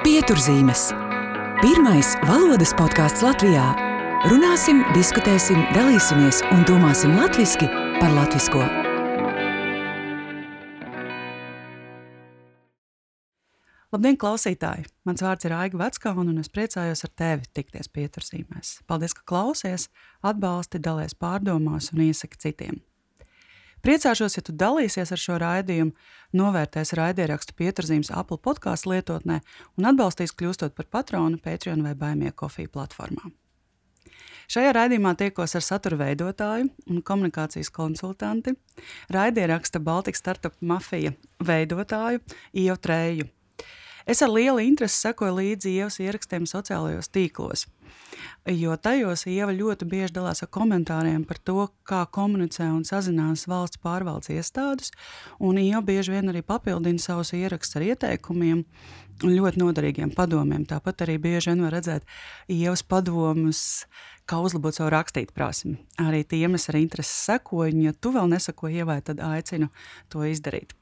Pieturzīmes. Pirmais valodas podkāsts Latvijā. Runāsim, diskutēsim, dalīsimies un domāsim latviešu par latviešu. Labdien, klausītāji! Mans vārds ir Aiga Veckauna, un es priecājos ar tevi tikties pieturzīmēs. Paldies, ka klausies, atbalsti, dalies pārdomās un iesaki citiem. Priecāšos, ja tu dalīsies ar šo raidījumu, novērtēs raidierakstu pieturzīmes Apple podkāstu lietotnē un atbalstīs kļūstot par patronu Patreon vai Baimie kofiju platformā. Šajā raidījumā tiekos ar satura veidotāju un komunikācijas konsultanti, raidieraksta Baltikas startup mafija veidotāju Iju Trēju. Es ar lielu interesi sekoju līdzi ievas ierakstiem sociālajos tīklos, jo tajos ieva ļoti bieži dalās ar komentāriem par to, kā komunicē un sazinās valsts pārvaldes iestādes, un ieva bieži vien arī papildina savus ierakstus ar ieteikumiem un ļoti noderīgiem padomiem. Tāpat arī bieži vien var redzēt ievas padomus, kā uzlabot savu rakstīt prasmi. Arī tiem es ar interesi sekoju, un ja tu vēl nesako ievai, tad aicinu to izdarīt.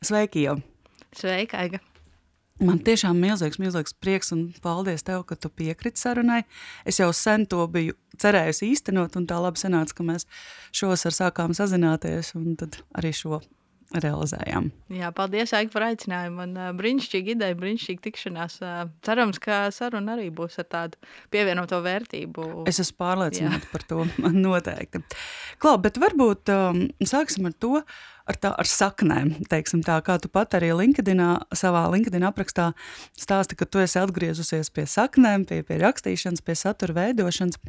Sveiki, Ieva! Sveika, Aiga! Man tiešām milzīgs, milzīgs prieks un paldies tev, ka tu piekriti sarunai. Es jau sen to biju cerējusi īstenot, un tā labi sanāca, ka mēs šovasar sākām sazināties, un tad arī šo realizējām. Jā, paldies, Aigi, par aicinājumu. Man brīnišķīga ideja, brīnišķīga tikšanās. Cerams, ka saruna arī būs ar tādu pievienoto vērtību. Es esmu pārliecināta par to noteikti. Klau, bet varbūt um, sāksim ar to, ar, tā, ar saknēm. Teiksim, tā, kā tu pat arī LinkedInā, savā LinkedIn aprakstā stāsti, ka tu esi atgriezusies pie saknēm, pie, pie rakstīšanas, pie satura veidošanas.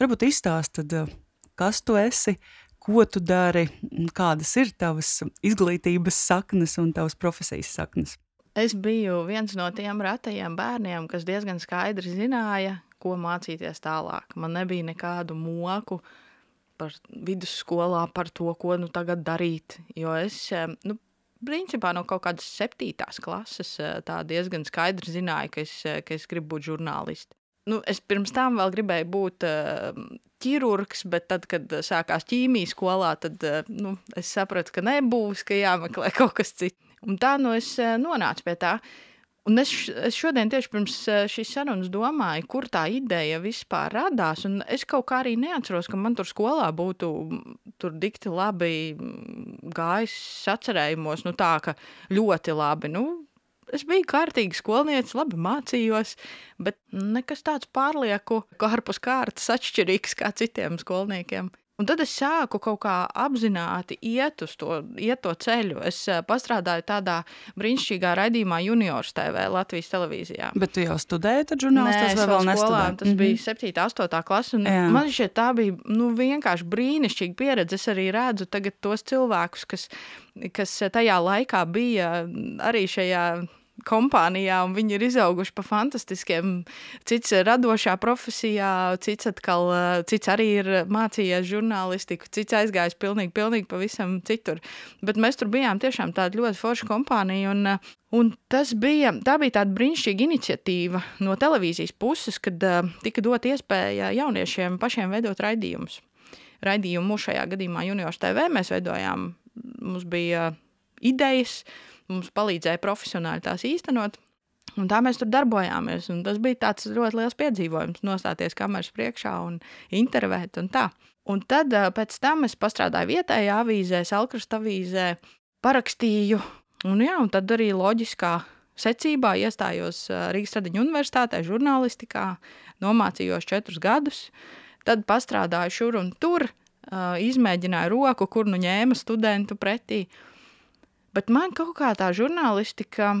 Varbūt izstāst, tad, kas tu esi, ko tu dari, kādas ir tavas izglītības saknes un tavas profesijas saknes. Es biju viens no tiem retajiem bērniem, kas diezgan skaidri zināja, ko mācīties tālāk. Man nebija nekādu moku, par vidusskolā, par to, ko nu tagad darīt. Jo es, nu, principā no kaut kādas septītās klases eh, tā diezgan skaidri zināju, ka es, eh, ka es gribu būt žurnālists. Nu, es pirms tam vēl gribēju būt uh, ķirurgs, bet tad, kad sākās ķīmijas skolā, tad uh, nu, es sapratu, ka nebūs, ka jāmeklē kaut kas cits. Un tā nu es uh, nonācu pie tā. Un es, es šodien tieši pirms eh, šīs sarunas domāju, kur tā ideja vispār radās. Es kaut kā arī neatceros, ka man tur skolā būtu tur dikti labi gājis sacerējumos, nu tā, ka ļoti labi. Nu, es biju kārtīgi skolniece, labi mācījos, bet nekas tāds pārlieku, kā ārpus kārtas atšķirīgs kā citiem skolniekiem. Un tad es sāku kaut kā apzināti iet uz to, iet to ceļu. Es uh, pastrādāju tādā brīnišķīgā raidījumā Juniors TV Latvijas televīzijā. Bet tu jau studēji tad žurnālistus vai vēl nestudēji? Tas mm -hmm. bija 7. 8. klasa, un Jā. man šķiet tā bija nu, vienkārši brīnišķīga pieredze. Es arī redzu tos cilvēkus, kas, kas tajā laikā bija arī šajā kompānijā, un viņi ir izauguši pa fantastiskiem. Cits ir radošā profesijā, cits, atkal, cits arī ir mācījies žurnālistiku, cits aizgājis pilnīgi, pilnīgi pavisam citur. Bet mēs tur bijām tiešām tāda ļoti forša kompānija. Un, Un tas bija, tā bija tāda brīnišķīga iniciatīva no televīzijas puses, kad uh, tika dot iespēja jauniešiem pašiem veidot raidījumus. Raidījumu šajā gadījumā Juniors TV mēs veidojām, mums bija idejas, uh, mums palīdzēja profesionāli tās īstenot. Un tā mēs tur darbojāmies. Tas bija ļoti liels piedzīvojums, nostāties kameras priekšā un intervēt. Un tā. un tad pēc tam es strādāju vietējā avīzē, Salkrasta avīzē, parakstīju. Un, jā, un tad arī loģiskā secībā iestājos Rīgas Tradiņu universitātē, žurnālistikā, nomācījos četrus gadus. Tad strādāju šur un tur, izmēģināju roku, kur nu ņēma studentu pretī. Bet man kaut kā tā žurnālistika.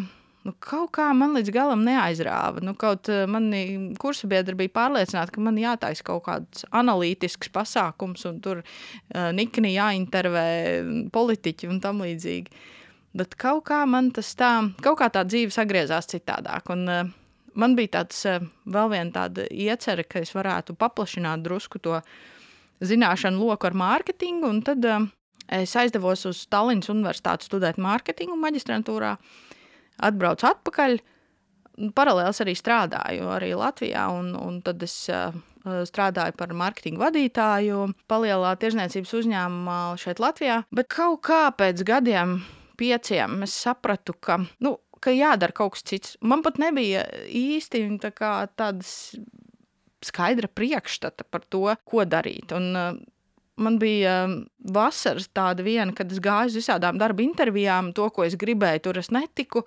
Nu, kaut kā man līdz galam neaizrāva. Nu, kaut uh, mani kursa biedri bija pārliecināti, ka man jātaisa kaut kāds analītisks pasākums, un tur uh, nikni jāintervē politiķi un tam līdzīgi. Bet kaut kā man tas tā, kaut kā tā dzīve sagriezās citādāk. Un, uh, man bija tāds uh, vēl viena tāda iecerē, ka es varētu paplašināt drusku to zināšanu loku ar mārketingu, un tad uh, Es aizdevos uz Tallinas Universitāti studēt mārketingu maģistrantūrā, atbraucu atpakaļ. Paralēli arī strādāju arī Latvijā, un, un tad es uh, strādāju par mārketinga vadītāju, palielā tirzniecības uzņēmumā šeit Latvijā. Bet kaut kā pēc gadiem pieciem es sapratu, ka, nu, ka jādara kaut kas cits. Man pat nebija īsti tā tādas skaidra priekšstata par to, ko darīt. Un, uh, man bija um, vasaras tāda viena, kad es gāju uz visādām darba intervijām. To, ko es gribēju, tur es netiku,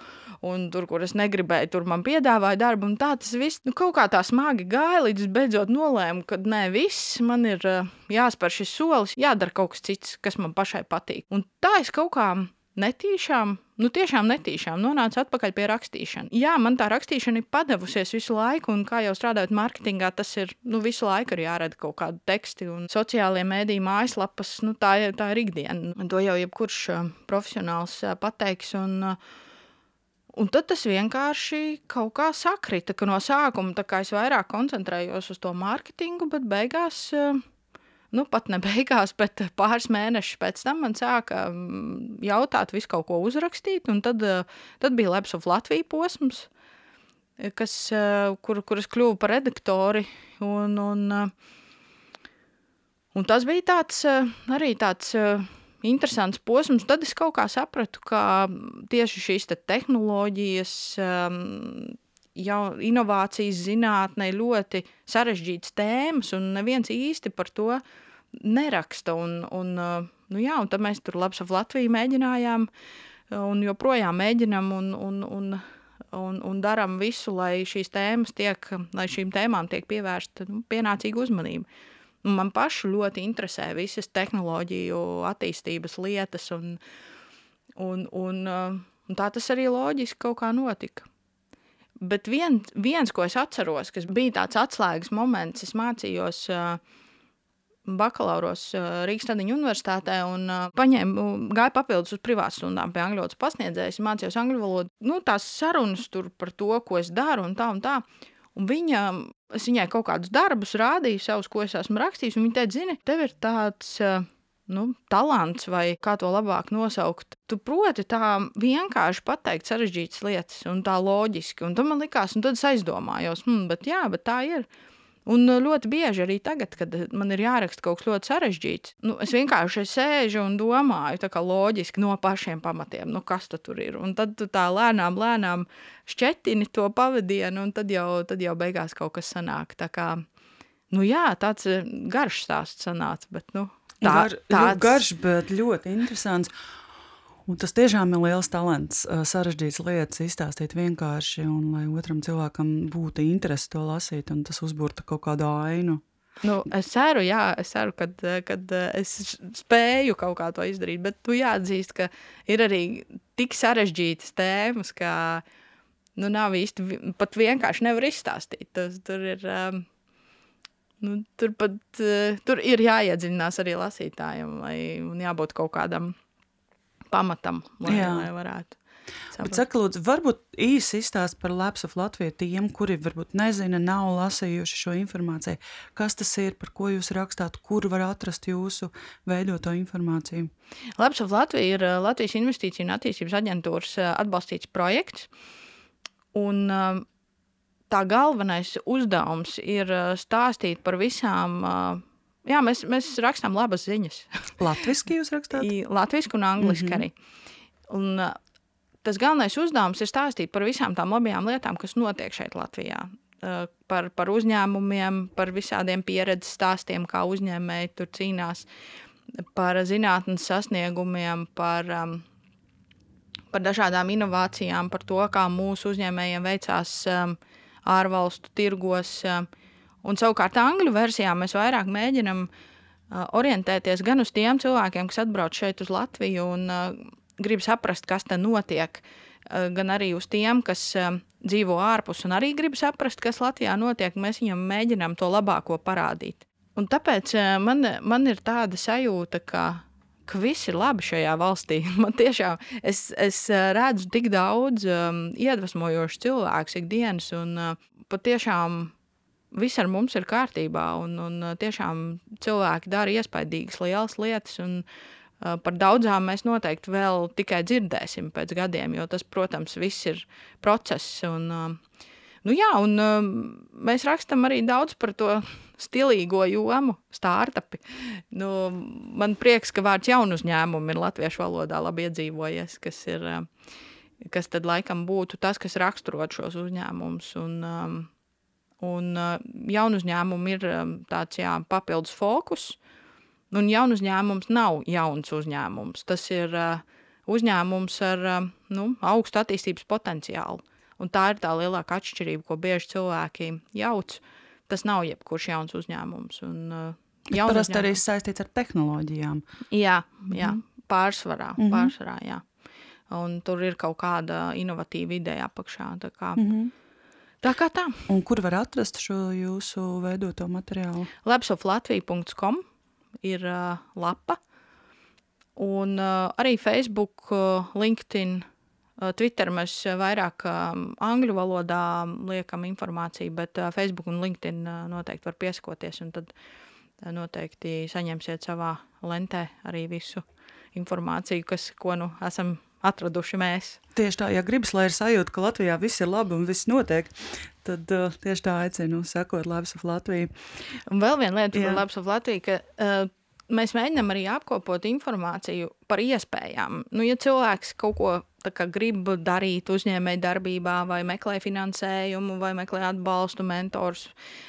un tur, kur es negribēju, tur man piedāvāja darbu. Un tā tas viss nu, kaut kā tā smagi gāja, līdz es beidzot nolēmu, ka nē, viss man ir uh, jāspēr šis solis, jādara kaut kas cits, kas man pašai patīk. Un tā es kaut kā netīšām, nu tiešām netīšām nonāca atpakaļ pie rakstīšanas. Jā, man tā rakstīšana ir padevusies visu laiku, un kā jau strādājot mārketingā, tas ir nu, visu laiku ir jārada kaut kādi teksti un sociālie mēdīji, mājaslapas. Nu, tā, ir, tā ir ikdiena. To jau jebkurš profesionāls pateiks. Un, Un tad tas vienkārši kaut kā sakrita, ka no sākuma es vairāk koncentrējos uz to mārketingu, bet beigās uh, nu, pat ne beigās, bet pāris mēnešus pēc tam man sāka mm, jautāt, visu kaut ko uzrakstīt. Tad, eh, tad bija Labs of Latvijas posms, kas, eh, kur, kur es kļuvu par redaktori. Un, un, eh, un tas bija tāds, arī tāds interesants posms. Tad es kaut kā sapratu, ka tieši šīs te tehnoloģijas jau inovācijas zinātnē ļoti sarežģītas tēmas, un neviens īsti par to neraksta. Un, un, nu jā, un tad mēs tur labs ap Latviju mēģinājām, un joprojām mēģinam un, un, un, un, un darām visu, lai šīs tēmas tiek, lai šīm tēmām tiek pievērsta nu, pienācīga uzmanība. Un man pašu ļoti interesē visas tehnoloģiju attīstības lietas, un, un, un, un tā tas arī loģiski kaut kā notika. Bet vien, viens, ko es atceros, kas bija tāds atslēgas moments, es mācījos bakalauros Rīgas Tradiņu universitātē un paņēmu, gāju papildus uz privātstundām pie angļu valodas pasniedzējas, mācījos angļu valodu. Nu, tās sarunas tur par to, ko es daru un tā un tā. Un viņa, es viņai kaut kādus darbus rādīju, savus, ko es esmu rakstījis, un viņa teica, zini, tev ir tāds... Uh, nu, talants, vai kā to labāk nosaukt. Tu proti tā vienkārši pateikt sarežģītas lietas, un tā loģiski. Un tad man likās, un tad es aizdomājos, hmm, bet jā, bet tā ir. Un ļoti bieži arī tagad, kad man ir jāraksta kaut kas ļoti sarežģīts, nu, es vienkārši sēžu un domāju, tā kā loģiski no pašiem pamatiem, nu, kas tur ir. Un tad tu tā lēnām, lēnām šķetini to pavadienu, un tad jau, tad jau beigās kaut kas sanāk. Tā kā, nu jā, tāds uh, garš stāsts sanāca, bet, nu, tā, Gar, tāds... garš, bet ļoti interesants. Un tas tiešām ir liels talants, sarežģīts lietas izstāstīt vienkārši, un lai otram cilvēkam būtu interesi to lasīt, un tas uzburta kaut kādu ainu. Nu, es ceru, jā, es ceru, kad, kad es spēju kaut kā to izdarīt, bet tu jāatzīst, ka ir arī tik sarežģītas tēmas, ka nu, nav īsti, pat vienkārši nevar izstāstīt. Tas, tur ir, um, Nu, tur pat uh, tur ir jāiedziļinās arī lasītājiem, lai, jābūt kaut kādam pamatam, lai, Jā. lai varētu. Saka, lūdzu, varbūt īsi izstāst par Labs of Latviju tiem, kuri varbūt nezina, nav lasījuši šo informāciju. Kas tas ir, par ko jūs rakstāt, kur var atrast jūsu veidoto informāciju? Labs of Latvija ir eh, Latvijas Investīcija un attīstības aģentūras eh, atbalstīts projekts. Un, uh, tā galvenais uzdevums ir stāstīt par visām. Jā, mēs, mēs rakstām labas ziņas. Latvijasiski jūs rakstāt? Latvijasiski un angliski mm -hmm. arī. Un, tas galvenais uzdevums ir stāstīt par visām tām labajām lietām, kas notiek šeit Latvijā. Par, par uzņēmumiem, par visādiem pieredzes stāstiem, kā uzņēmēji tur cīnās, par zinātnes sasniegumiem, par, um, par dažādām inovācijām, par to, kā mūsu uzņēmējiem veicās um, ārvalstu tirgos. Eh, un savukārt angļu versijā mēs vairāk mēģinam eh, orientēties gan uz tiem cilvēkiem, kas atbrauc šeit uz Latviju un eh, grib saprast, kas te notiek, gan arī uz tiem, kas dzīvo ārpus un arī grib saprast, kas Latvijā notiek. Mēs viņam mēģinām to labāko parādīt. Un tāpēc man, man ir tāda sajūta, ka ka viss ir labi šajā valstī. Man tiešām es, es redzu tik daudz um, iedvesmojošu cilvēku ikdienas, un uh, patiešām viss ar mums ir kārtībā. Un, un tiešām cilvēki dara iespaidīgas lielas lietas. Un, uh, Par daudzām mēs noteikti vēl tikai dzirdēsim pēc gadiem, jo tas, protams, viss ir process. Un, uh, Nu, jā, un um, mēs rakstām arī daudz par to stilīgo jomu, startupi. Nu, man prieks, ka vārds jaunu uzņēmumu ir latviešu valodā labi iedzīvojies, kas ir, um, kas tad laikam būtu tas, kas raksturot šos uzņēmumus. Un, um, un uh, jaunu uzņēmumu ir tāds jā, papildus fokus, un jaunu uzņēmums nav jauns uzņēmums. Tas ir uh, uzņēmums ar nu, augstu attīstības potenciālu. Un tā ir tā lielākā atšķirība, ko bieži cilvēki jauc. Tas nav jebkurš jauns uzņēmums. Un, uh, Parasti arī saistīts ar tehnoloģijām. Jā, jā mm -hmm. pārsvarā. Mm -hmm. pārsvarā jā. Un tur ir kaut kāda inovatīva ideja apakšā. Tā kā, mm -hmm. Tā kā tā. Un kur var atrast šo jūsu veidoto materiālu? Labsoflatvija.com ir uh, lapa. Un uh, arī Facebook, uh, LinkedIn, Twitter mēs vairāk angļu valodā liekam informāciju, bet Facebook un LinkedIn noteikti var piesakoties, un tad noteikti saņemsiet savā lentē arī visu informāciju, kas, ko nu esam atraduši mēs. Tieši tā, ja gribas, lai ir sajūta, ka Latvijā viss ir labi un viss notiek, tad uh, tieši tā aicinu sekot of Latviju. Un vēl viena lieta par Latviju, ka uh, mēs mēģinām arī apkopot informāciju par iespējām. Nu, ja cilvēks kaut ko kā, grib darīt uzņēmēju darbībā, vai meklē finansējumu, vai meklē atbalstu, mentors,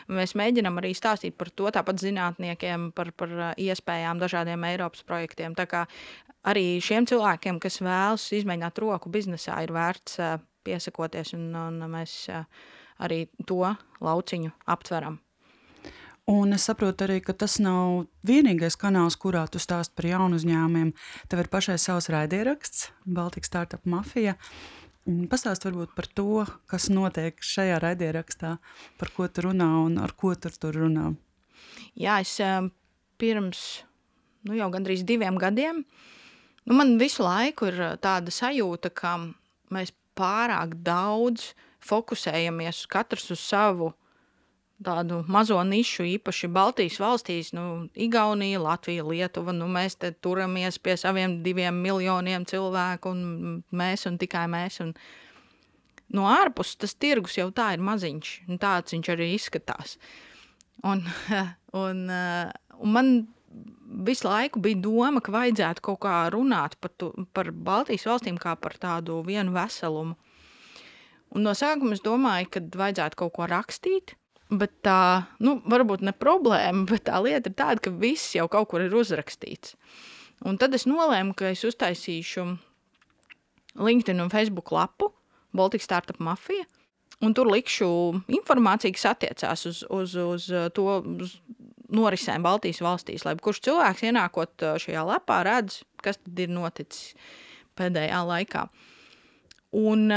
mēs mēģinām arī stāstīt par to, tāpat zinātniekiem, par, par iespējām dažādiem Eiropas projektiem. Tā kā arī šiem cilvēkiem, kas vēlas izmēģināt roku biznesā, ir vērts piesakoties, un, un mēs arī to lauciņu aptveram. Un es saprotu arī, ka tas nav vienīgais kanāls, kurā tu stāst par jaunu uzņēmumiem. Tev ir pašai savs raidieraksts, Baltika Startup Mafija. Pastāst varbūt par to, kas notiek šajā raidierakstā, par ko tu runā un ar ko tur, tur runā. Jā, es um, pirms nu, jau gandrīz diviem gadiem, nu, man visu laiku ir uh, tāda sajūta, ka mēs pārāk daudz fokusējamies katrs uz savu tādu mazo nišu, īpaši Baltijas valstīs, nu, Igaunija, Latvija, Lietuva. Nu, mēs te turamies pie saviem diviem miljoniem cilvēku, un mēs un tikai mēs. Un no ārpuses tas tirgus jau tā ir maziņš, un tāds viņš arī izskatās. Un, un, un man visu laiku bija doma, ka vajadzētu kaut kā runāt par, tu, par Baltijas valstīm kā par tādu vienu veselumu. Un no sākuma es domāju, ka vajadzētu kaut ko rakstīt, Bet tā, nu, varbūt ne problēma, bet tā lieta ir tāda, ka viss jau kaut kur ir uzrakstīts. Un tad es nolēmu, ka es uztaisīšu LinkedIn un Facebook lapu Baltic Startup Mafija, un tur likšu informāciju, kas attiecās uz, uz, uz to uz norisēm Baltijas valstīs, lai kurš cilvēks ienākot šajā lapā redz, kas tad ir noticis pēdējā laikā. Un,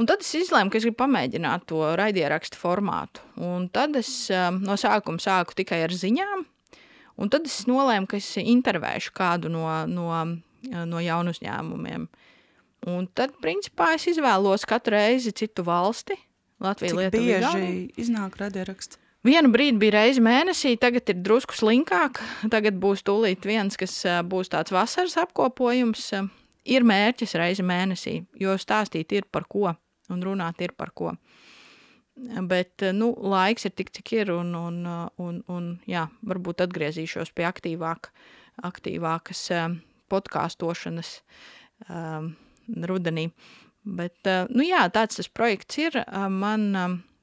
Un tad es izlēmu, ka es gribu pamēģināt to raidierakstu formātu. Un tad es um, no sākuma sāku tikai ar ziņām, un tad es nolēmu, ka es intervēšu kādu no, no, no jaunu uzņēmumiem. Un tad, principā, es izvēlos katru reizi citu valsti. Latvija Cik Lietuva, bieži iznāk raidieraksts? Vienu brīdi bija reize mēnesī, tagad ir drusku slinkāk. Tagad būs tūlīt viens, kas uh, būs tāds vasaras apkopojums. Ir mērķis reizi mēnesī, jo stāstīt ir par ko un runāt ir par ko. Bet nu, laiks ir tik, cik ir, un, un, un, un jā, varbūt atgriezīšos pie aktīvāk, aktīvākas podkāstošanas um, rudenī. Bet, nu jā, tāds tas projekts ir. Man,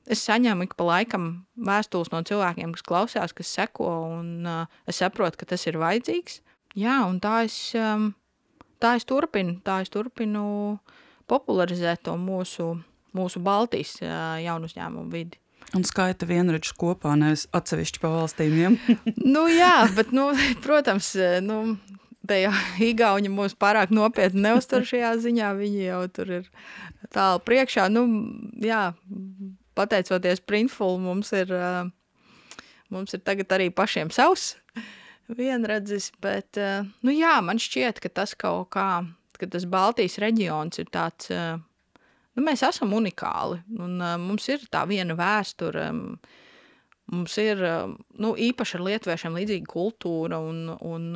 es saņemu ik pa laikam vēstules no cilvēkiem, kas klausās, kas seko, un es saprotu, ka tas ir vajadzīgs. Jā, un tā es, tā es turpinu, tā es turpinu popularizēt to mūsu, mūsu Baltijas jaunu uzņēmumu vidi. Un skaita vienradžu kopā, nevis atsevišķi pa valstīm. Ja? nu, jā, bet, nu, protams, nu, te jau Igauni mūs pārāk nopietni neuztur šajā ziņā. Viņi jau tur ir tālu priekšā. Nu, jā, pateicoties Printful, mums ir, mums ir tagad arī pašiem savs vienredzis, bet, nu jā, man šķiet, ka tas kaut kā ka tas Baltijas reģions ir tāds, eh, nu, mēs esam unikāli, un eh, mums ir tā viena vēsture, mums ir, eh, nu, īpaši ar lietuviešiem līdzīga kultūra, un, un,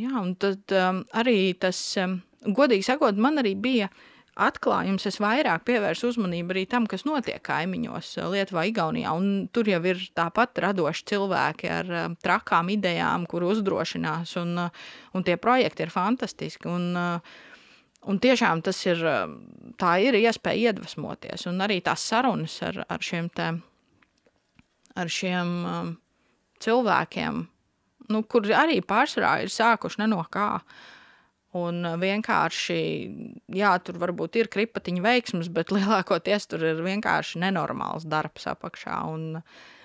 jā, un tad arī tas, godīgi sakot, man arī bija atklājums, es vairāk pievērsu uzmanību arī tam, kas notiek kaimiņos, Lietuvā, Igaunijā. Un tur jau ir tāpat radoši cilvēki ar um, trakām idejām, kur uzdrošinās, un, uh, un tie projekti ir fantastiski. Un, un tiešām tas ir, tā ir iespēja iedvesmoties, un arī tās sarunas ar, ar šiem, te, ar šiem cilvēkiem, nu, kur arī pārsvarā ir sākuši ne no kā. Uh, Un vienkārši, jā, tur varbūt ir kripatiņa veiksmes, bet lielākoties tur ir vienkārši nenormāls darbs apakšā. Un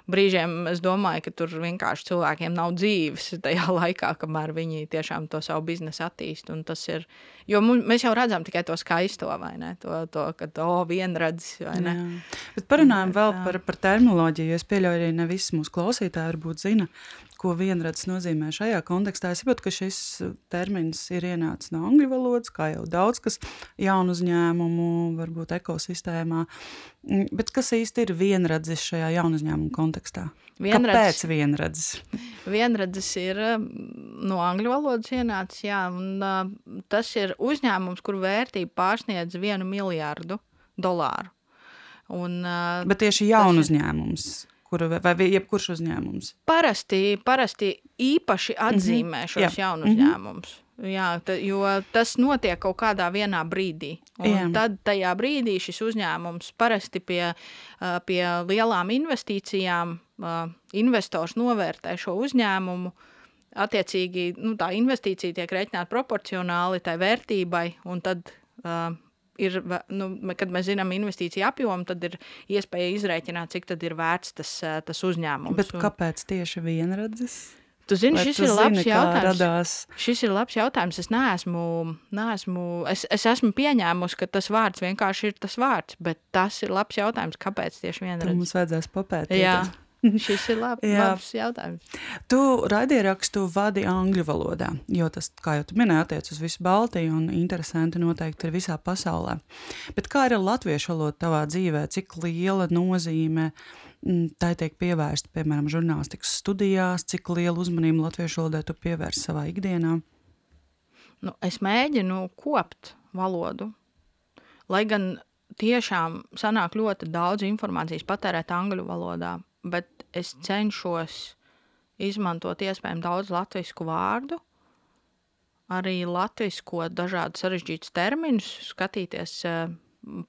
brīžiem es domāju, ka tur vienkārši cilvēkiem nav dzīves tajā laikā, kamēr viņi tiešām to savu biznesu attīst. Tas ir, jo mēs jau redzam tikai to skaisto, vai ne? To, to ka to vienredzes, vai ne? Jā. Bet parunājam vēl par, par terminoloģiju, es pieļauju arī ne visi mūsu klausītāji varbūt zina, ko vienredzes nozīmē šajā kontekstā. Es saprotu, ka šis termins ir ienācis no angļu valodas, kā jau daudz kas jaunu uzņēmumu, varbūt ekosistēmā. Mm, bet kas īsti ir vienredzes šajā jaunu uzņēmumu kontekstā? Vienredzes, Kāpēc vienredzes? Vienredzes ir no angļu valodas ienācis, jā, un tas ir uzņēmums, kur vērtība pārsniedz vienu miljārdu dolāru. Un, Bet tieši jaunu uzņēmums kuru, vai jebkurš uzņēmums? Parasti, parasti īpaši atzīmē mm -hmm. šos jaunus mm -hmm. uzņēmumus. Jā, ta, jo tas notiek kaut kādā vienā brīdī. Tad tajā brīdī šis uzņēmums parasti pie, pie lielām investīcijām investors novērtē šo uzņēmumu. Attiecīgi, nu, tā investīcija tiek rēķināta proporcionāli tai vērtībai, un tad uh, ir, nu, kad mēs zinām investīciju apjomu, tad ir iespēja izrēķināt, cik tad ir vērts tas, tas uzņēmums. Bet kāpēc tieši vienredzes? Tu zini, Vai šis tu ir labs zini, jautājums. Radās? Šis ir labs jautājums. Es neesmu, neesmu es, es esmu pieņēmusi, ka tas vārds vienkārši ir tas vārds, bet tas ir labs jautājums, kāpēc tieši vienredzes. Mums vajadzēs papētīt. Jā. Šis ir lab, labs jautājums. Tu raidierakstu vadi angļu valodā, jo tas, kā jau tu minēji, attiec uz visu Baltiju un interesanti noteikti ir visā pasaulē. Bet kā ir latviešu valoda tavā dzīvē? Cik liela nozīme mm, tai tiek pievērsta, piemēram, žurnālistikas studijās, cik lielu uzmanību latviešu valodai tu pievērsi savā ikdienā? Nu, es mēģinu kopt valodu, lai gan tiešām sanāk ļoti daudz informācijas patērēt angļu valodā bet es cenšos izmantot iespējami daudz latviešu vārdu, arī latviešu dažādus sarežģītus terminus, skatīties. Eh,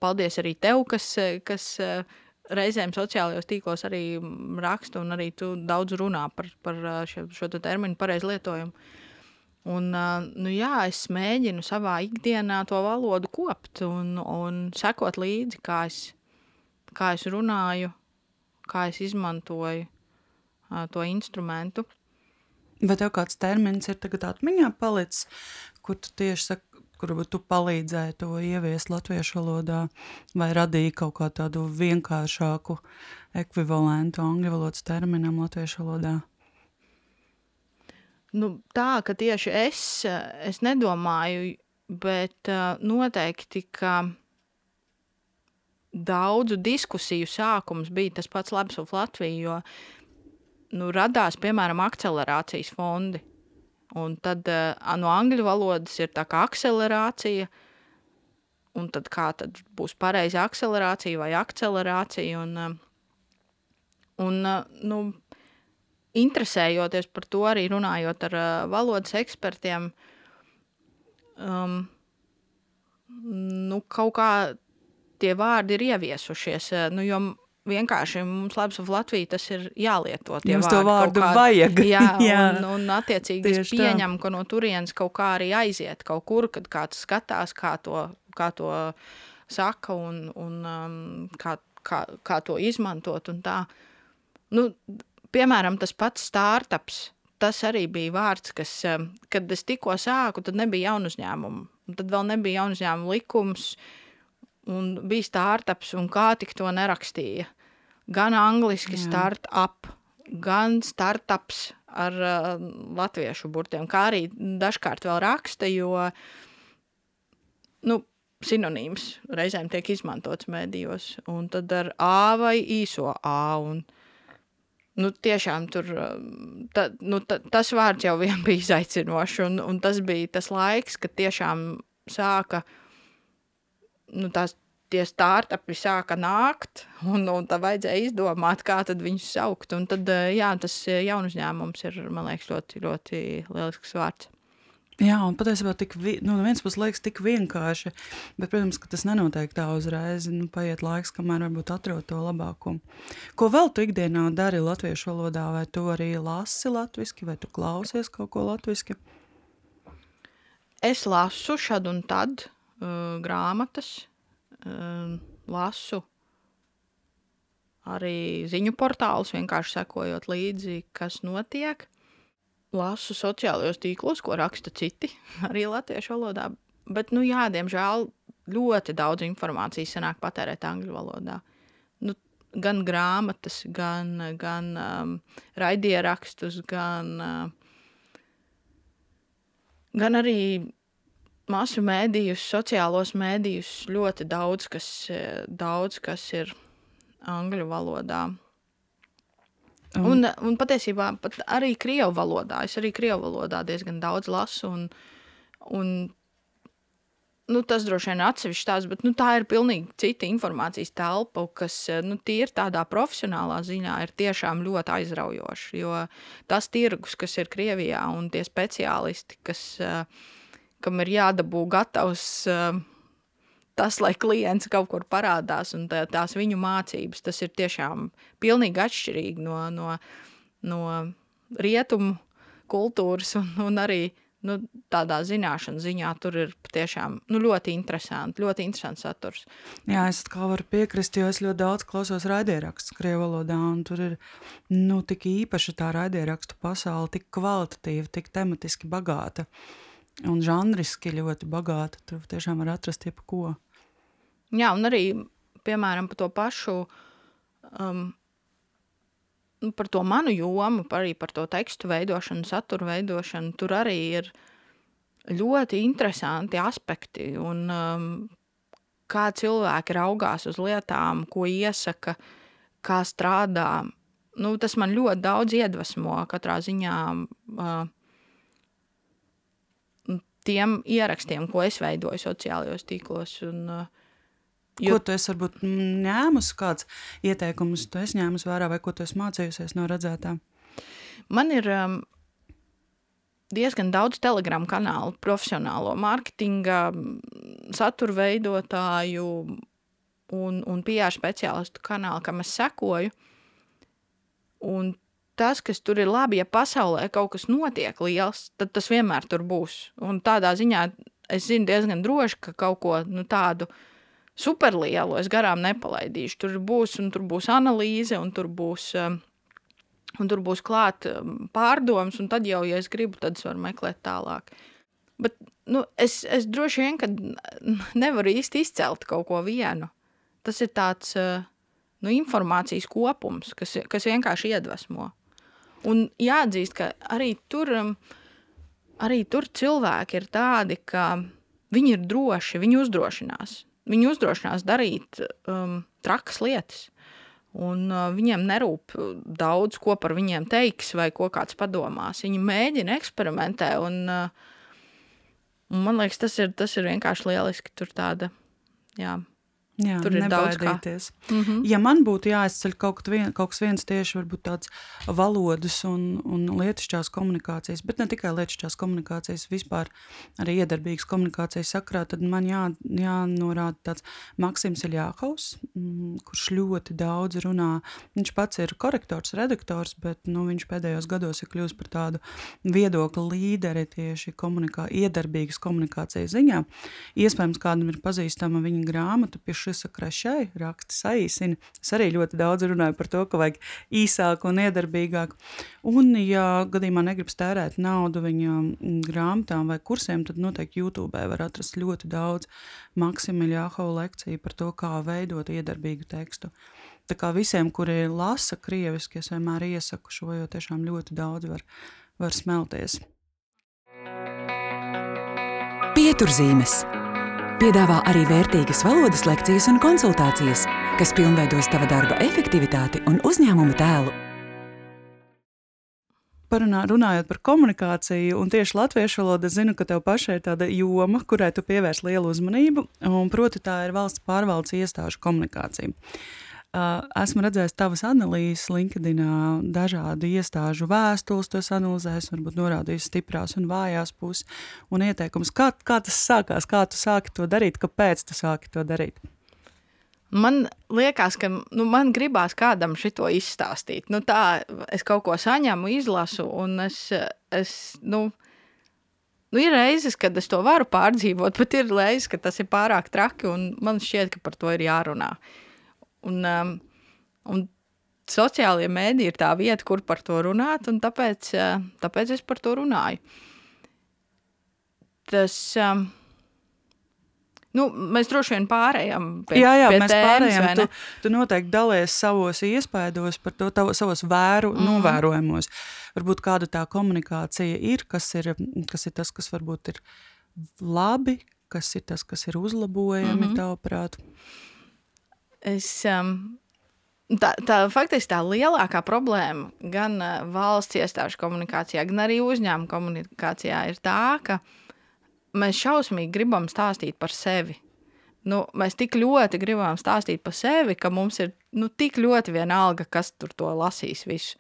paldies arī tev, kas, eh, kas eh, reizēm sociālajos tīklos arī raksta, un arī tu daudz runā par, par šo, šo terminu pareizu lietojumu. Un, nu jā, es mēģinu savā ikdienā to valodu kopt un, un sekot līdzi, kā es, kā es runāju, kā es izmantoju to instrumentu. Vai tev kāds termins ir tagad atmiņā palicis, kur tu tieši saki, kur tu palīdzēji to ieviest latviešu valodā, vai radīja kaut kā tādu vienkāršāku ekvivalentu angļu valodas terminam latviešu valodā? Nu, tā, ka tieši es, es nedomāju, bet uh, noteikti, ka daudzu diskusiju sākums bija tas pats labs uz Latviju, jo nu, radās, piemēram, akcelerācijas fondi. Un tad uh, no angļu valodas ir tā kā akcelerācija, un tad kā tad būs pareiza akcelerācija vai akcelerācija. Un, uh, un uh, nu, interesējoties par to, arī runājot ar uh, valodas ekspertiem, um, nu, kaut kā tie vārdi ir ieviesušies. Eh, nu, jo vienkārši mums labs uz Latviju tas ir jālieto. Vārdi, to vārdu kā, vajag. Jā, jā. Un, un attiecīgi Tieši es pieņemu, tā. ka no turienes kaut kā arī aiziet kaut kur, kad kāds skatās, kā to, kā to saka un, un um, kā, kā, kā to izmantot un tā. Nu, piemēram, tas pats startups. Tas arī bija vārds, kas, um, kad es tikko sāku, tad nebija jaunu uzņēmumu. Tad vēl nebija jaunu uzņēmumu likums, uh, un bija startups, un kā tik to nerakstīja. Gan angliski Jā. startup, gan startups ar uh, latviešu burtiem, kā arī dažkārt vēl raksta, jo nu, sinonīms reizēm tiek izmantots mēdījos, un tad ar A vai īso A, un nu, tiešām tur, ta, nu, ta, tas vārds jau vien bija izaicinošs, un, un tas bija tas laiks, kad tiešām sāka uh, nu, tās tie startupi sāka nākt, un, un tā vajadzēja izdomāt, kā viņus saukt. Un tad, jā, tas jaunu uzņēmums ir, man liekas, ļoti, ļoti lielisks vārds. Jā, un patiesībā tik, nu, no vienas puses liekas tik vienkārši, bet, protams, ka tas nenotiek tā uzreiz. Nu, paiet laiks, kamēr varbūt atrod to labāko. Ko vēl tu ikdienā dari latviešu valodā, vai tu arī lasi latviski, vai tu klausies kaut ko latviski? Es lasu šad un tad uh, grāmatas, uh, lasu arī ziņu portālus, vienkārši sekojot līdzi, kas notiek lasu sociālajos tīklos, ko raksta citi arī latviešu valodā. Bet, nu, jā, diemžēl ļoti daudz informācijas sanāk patērēt angļu valodā. Nu, gan grāmatas, gan, gan um, raidierakstus, gan, uh, gan arī masu mēdījus, sociālos mēdījus. Ļoti daudz kas, daudz, kas ir angļu valodā. Un, un, un patiesībā pat arī krievu valodā. Es arī krievu valodā diezgan daudz lasu. Un, un, nu, tas droši vien ir atsevišķs tās, bet nu, tā ir pilnīgi cita informācijas telpa, kas nu, tīri tādā profesionālā ziņā ir tiešām ļoti aizraujoša. Jo tas tirgus, kas ir Krievijā, un tie speciālisti, kas, kam ir jādabū gatavs tas, lai klients kaut kur parādās un tā, tās viņu mācības, tas ir tiešām pilnīgi atšķirīgi no, no, no rietumu kultūras un, un arī nu, tādā zināšanu ziņā tur ir patiešām nu, ļoti interesanti, ļoti interesants saturs. Jā, es kā varu piekrist, jo es ļoti daudz klausos raidierakstu krievu valodā, un tur ir nu, tik īpaša tā raidierakstu pasaule, tik kvalitatīva, tik tematiski bagāta. Uh, un žanriski ļoti bagāta. Tur tiešām var atrast jebko. Jā, un arī, piemēram, par to pašu, um, nu, par to manu jomu, arī par to tekstu veidošanu, satura veidošanu, tur arī ir ļoti interesanti aspekti. Un, um, kā cilvēki raugās uz lietām, ko iesaka, kā strādā. Nu, tas man ļoti daudz iedvesmo katrā ziņā. Uh, tiem ierakstiem, ko es veidoju sociālajos tīklos. Un, Jo... Ko tu esi varbūt ņēmusi, kāds ieteikumus tu esi ņēmusi vērā, vai ko tu esi mācījusies no redzētām? Man ir um, diezgan daudz telegramu kanālu, profesionālo mārketinga, satura veidotāju un, un PR speciālistu kanālu, kam es sekoju. Un tas, kas tur ir labi, ja pasaulē kaut kas notiek liels, tad tas vienmēr tur būs. Un tādā ziņā es zinu diezgan droši, ka kaut ko nu, tādu superlielu es garām nepalaidīšu. Tur būs, un tur būs analīze, un tur būs, um, un tur būs klāt um, pārdomas, un tad jau, ja es gribu, tad es varu meklēt tālāk. Bet nu, es, es droši vien, nevaru īsti izcelt kaut ko vienu. Tas ir tāds uh, nu, informācijas kopums, kas, kas vienkārši iedvesmo. Un jāatzīst, ka arī tur, um, arī tur cilvēki ir tādi, ka viņi ir droši, viņi uzdrošinās. Viņi uzdrošinās darīt um, trakas lietas. Un uh, viņiem nerūp daudz, ko par viņiem teiks, vai ko kāds padomās. Viņi mēģina, eksperimentē. Un, uh, un man liekas, tas ir, tas ir vienkārši lieliski. Tur tāda, jā, Jā, Tur ir daudz kas. Mm -hmm. Ja man būtu jāizceļ kaut, vien, kaut kas viens tieši tāds valodas un, un lietišķās komunikācijas, bet ne tikai lietišķās komunikācijas, vispār arī iedarbīgas komunikācijas sakrā, tad man jā, jānorāda tāds Maksims Iljākaus, mm, kurš ļoti daudz runā. Viņš pats ir korektors, redaktors, bet nu, viņš pēdējos gados ir kļuvis par tādu viedokļu līderi tieši komunikā, iedarbīgas komunikācijas ziņā. Iespējams, kādam ir pazīstama viņa grāmata pie šis krašai, raksti saīsina. Es arī ļoti daudz runāju par to, ka vajag īsāk un iedarbīgāk. Un, ja gadījumā negribas tērēt naudu viņa grāmatām vai kursiem, tad noteikti YouTube var atrast ļoti daudz Maksimila Jāhova lekciju par to, kā veidot iedarbīgu tekstu. Tā kā visiem, kuri lasa krieviski, es vienmēr iesaku šo, jo tiešām ļoti daudz var, var smelties. Pieturzīmes piedāvā arī vērtīgas valodas lekcijas un konsultācijas, kas pilnveidos tava darba efektivitāti un uzņēmuma tēlu. parunā, runājot par komunikāciju, un tieši latviešu valoda, zinu, ka tev pašai ir tāda joma, kurai tu pievērs lielu uzmanību, un proti tā ir valsts pārvaldes iestāžu komunikācija. Esmu redzējis tavas analīzes LinkedIn, dažādu iestāžu vēstules, tos analizējis, varbūt norādījis stiprās un vājās puses un ieteikumus. Kā, kā tas sākās, kā tu sāki to darīt, kāpēc tu sāki to darīt? Man liekas, ka nu, man gribās kādam šito izstāstīt. Nu, tā es kaut ko saņemu, izlasu, un es, es nu, nu, ir reizes, kad es to varu pārdzīvot, bet ir reizes, ka tas ir pārāk traki, un man šķiet, ka par to ir jārunā. Un, um, un sociālie mēdī ir tā vieta, kur par to runāt, un tāpēc, uh, tāpēc es par to runāju. Tas... Um, Nu, mēs droši vien pārējām pie, jā, jā, pie mēs tēmas, pārējām. Tu, tu noteikti dalies savos iespaidos par to, tavu, savos vēru, mm. novērojumos. Varbūt kāda tā komunikācija ir, kas ir, kas ir tas, kas varbūt ir labi, kas ir tas, kas ir uzlabojami, mm -hmm. tavuprāt? Es, um, tā, tā faktiski tā lielākā problēma gan uh, valsts iestāžu komunikācijā, gan arī uzņēmuma komunikācijā ir tā, ka uh, mēs šausmīgi gribam stāstīt par sevi. Nu, mēs tik ļoti gribam stāstīt par sevi, ka mums ir nu, tik ļoti vienalga, kas tur to lasīs. Visu.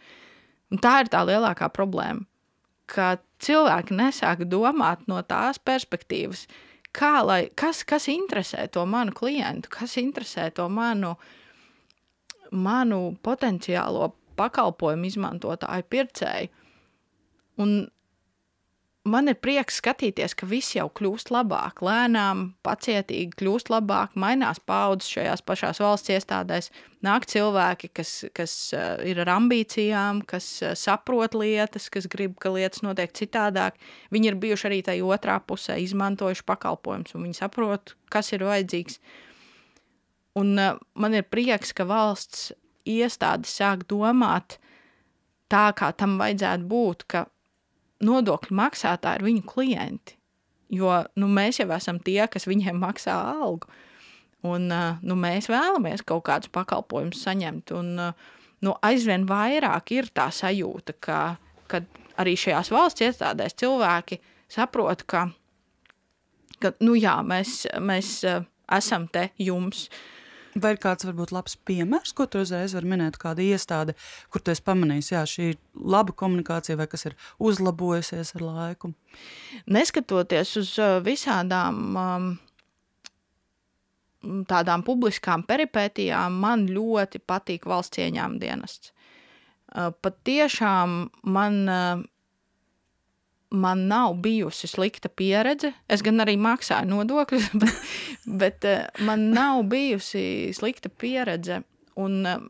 Un tā ir tā lielākā problēma. Ka cilvēki nesāk domāt no tās perspektīvas, kā, lai, kas, kas interesē to manu klientu, kas interesē to manu, manu potenciālo pakalpojumu izmantotāju, pircēju. Un man ir prieks skatīties, ka viss jau kļūst labāk, lēnām, pacietīgi kļūst labāk, mainās paudzes šajās pašās valsts iestādēs. Nāk cilvēki, kas, kas uh, ir ar ambīcijām, kas uh, saprot lietas, kas grib, ka lietas notiek citādāk. Viņi ir bijuši arī tajā otrā pusē, izmantojuši pakalpojumus, un viņi saprot, kas ir vajadzīgs. Un uh, man ir prieks, ka valsts iestādes sāk domāt tā, kā tam vajadzētu būt, ka nodokļu maksātāji ir viņu klienti. Jo nu, mēs jau esam tie, kas viņiem maksā algu. Un, nu, mēs vēlamies kaut kādus pakalpojumus saņemt. Un, nu, aizvien vairāk ir tā sajūta, ka, ka arī šajās valsts iestādēs cilvēki saprot, ka, ka nu, jā, mēs, mēs esam te jums. Uh, Vai ir kāds varbūt labs piemērs, ko tu uzreiz vari minēt, kāda iestāde, kur tu esi pamanījis, jā, šī ir laba komunikācija vai kas ir uzlabojusies ar laiku? Neskatoties uz visādām um, tādām publiskām peripētijām, man ļoti patīk valsts ieņēmuma dienests. Pat tiešām man man nav bijusi slikta pieredze. Es gan arī maksāju nodokļus, bet, bet eh, man nav bijusi slikta pieredze. Un eh,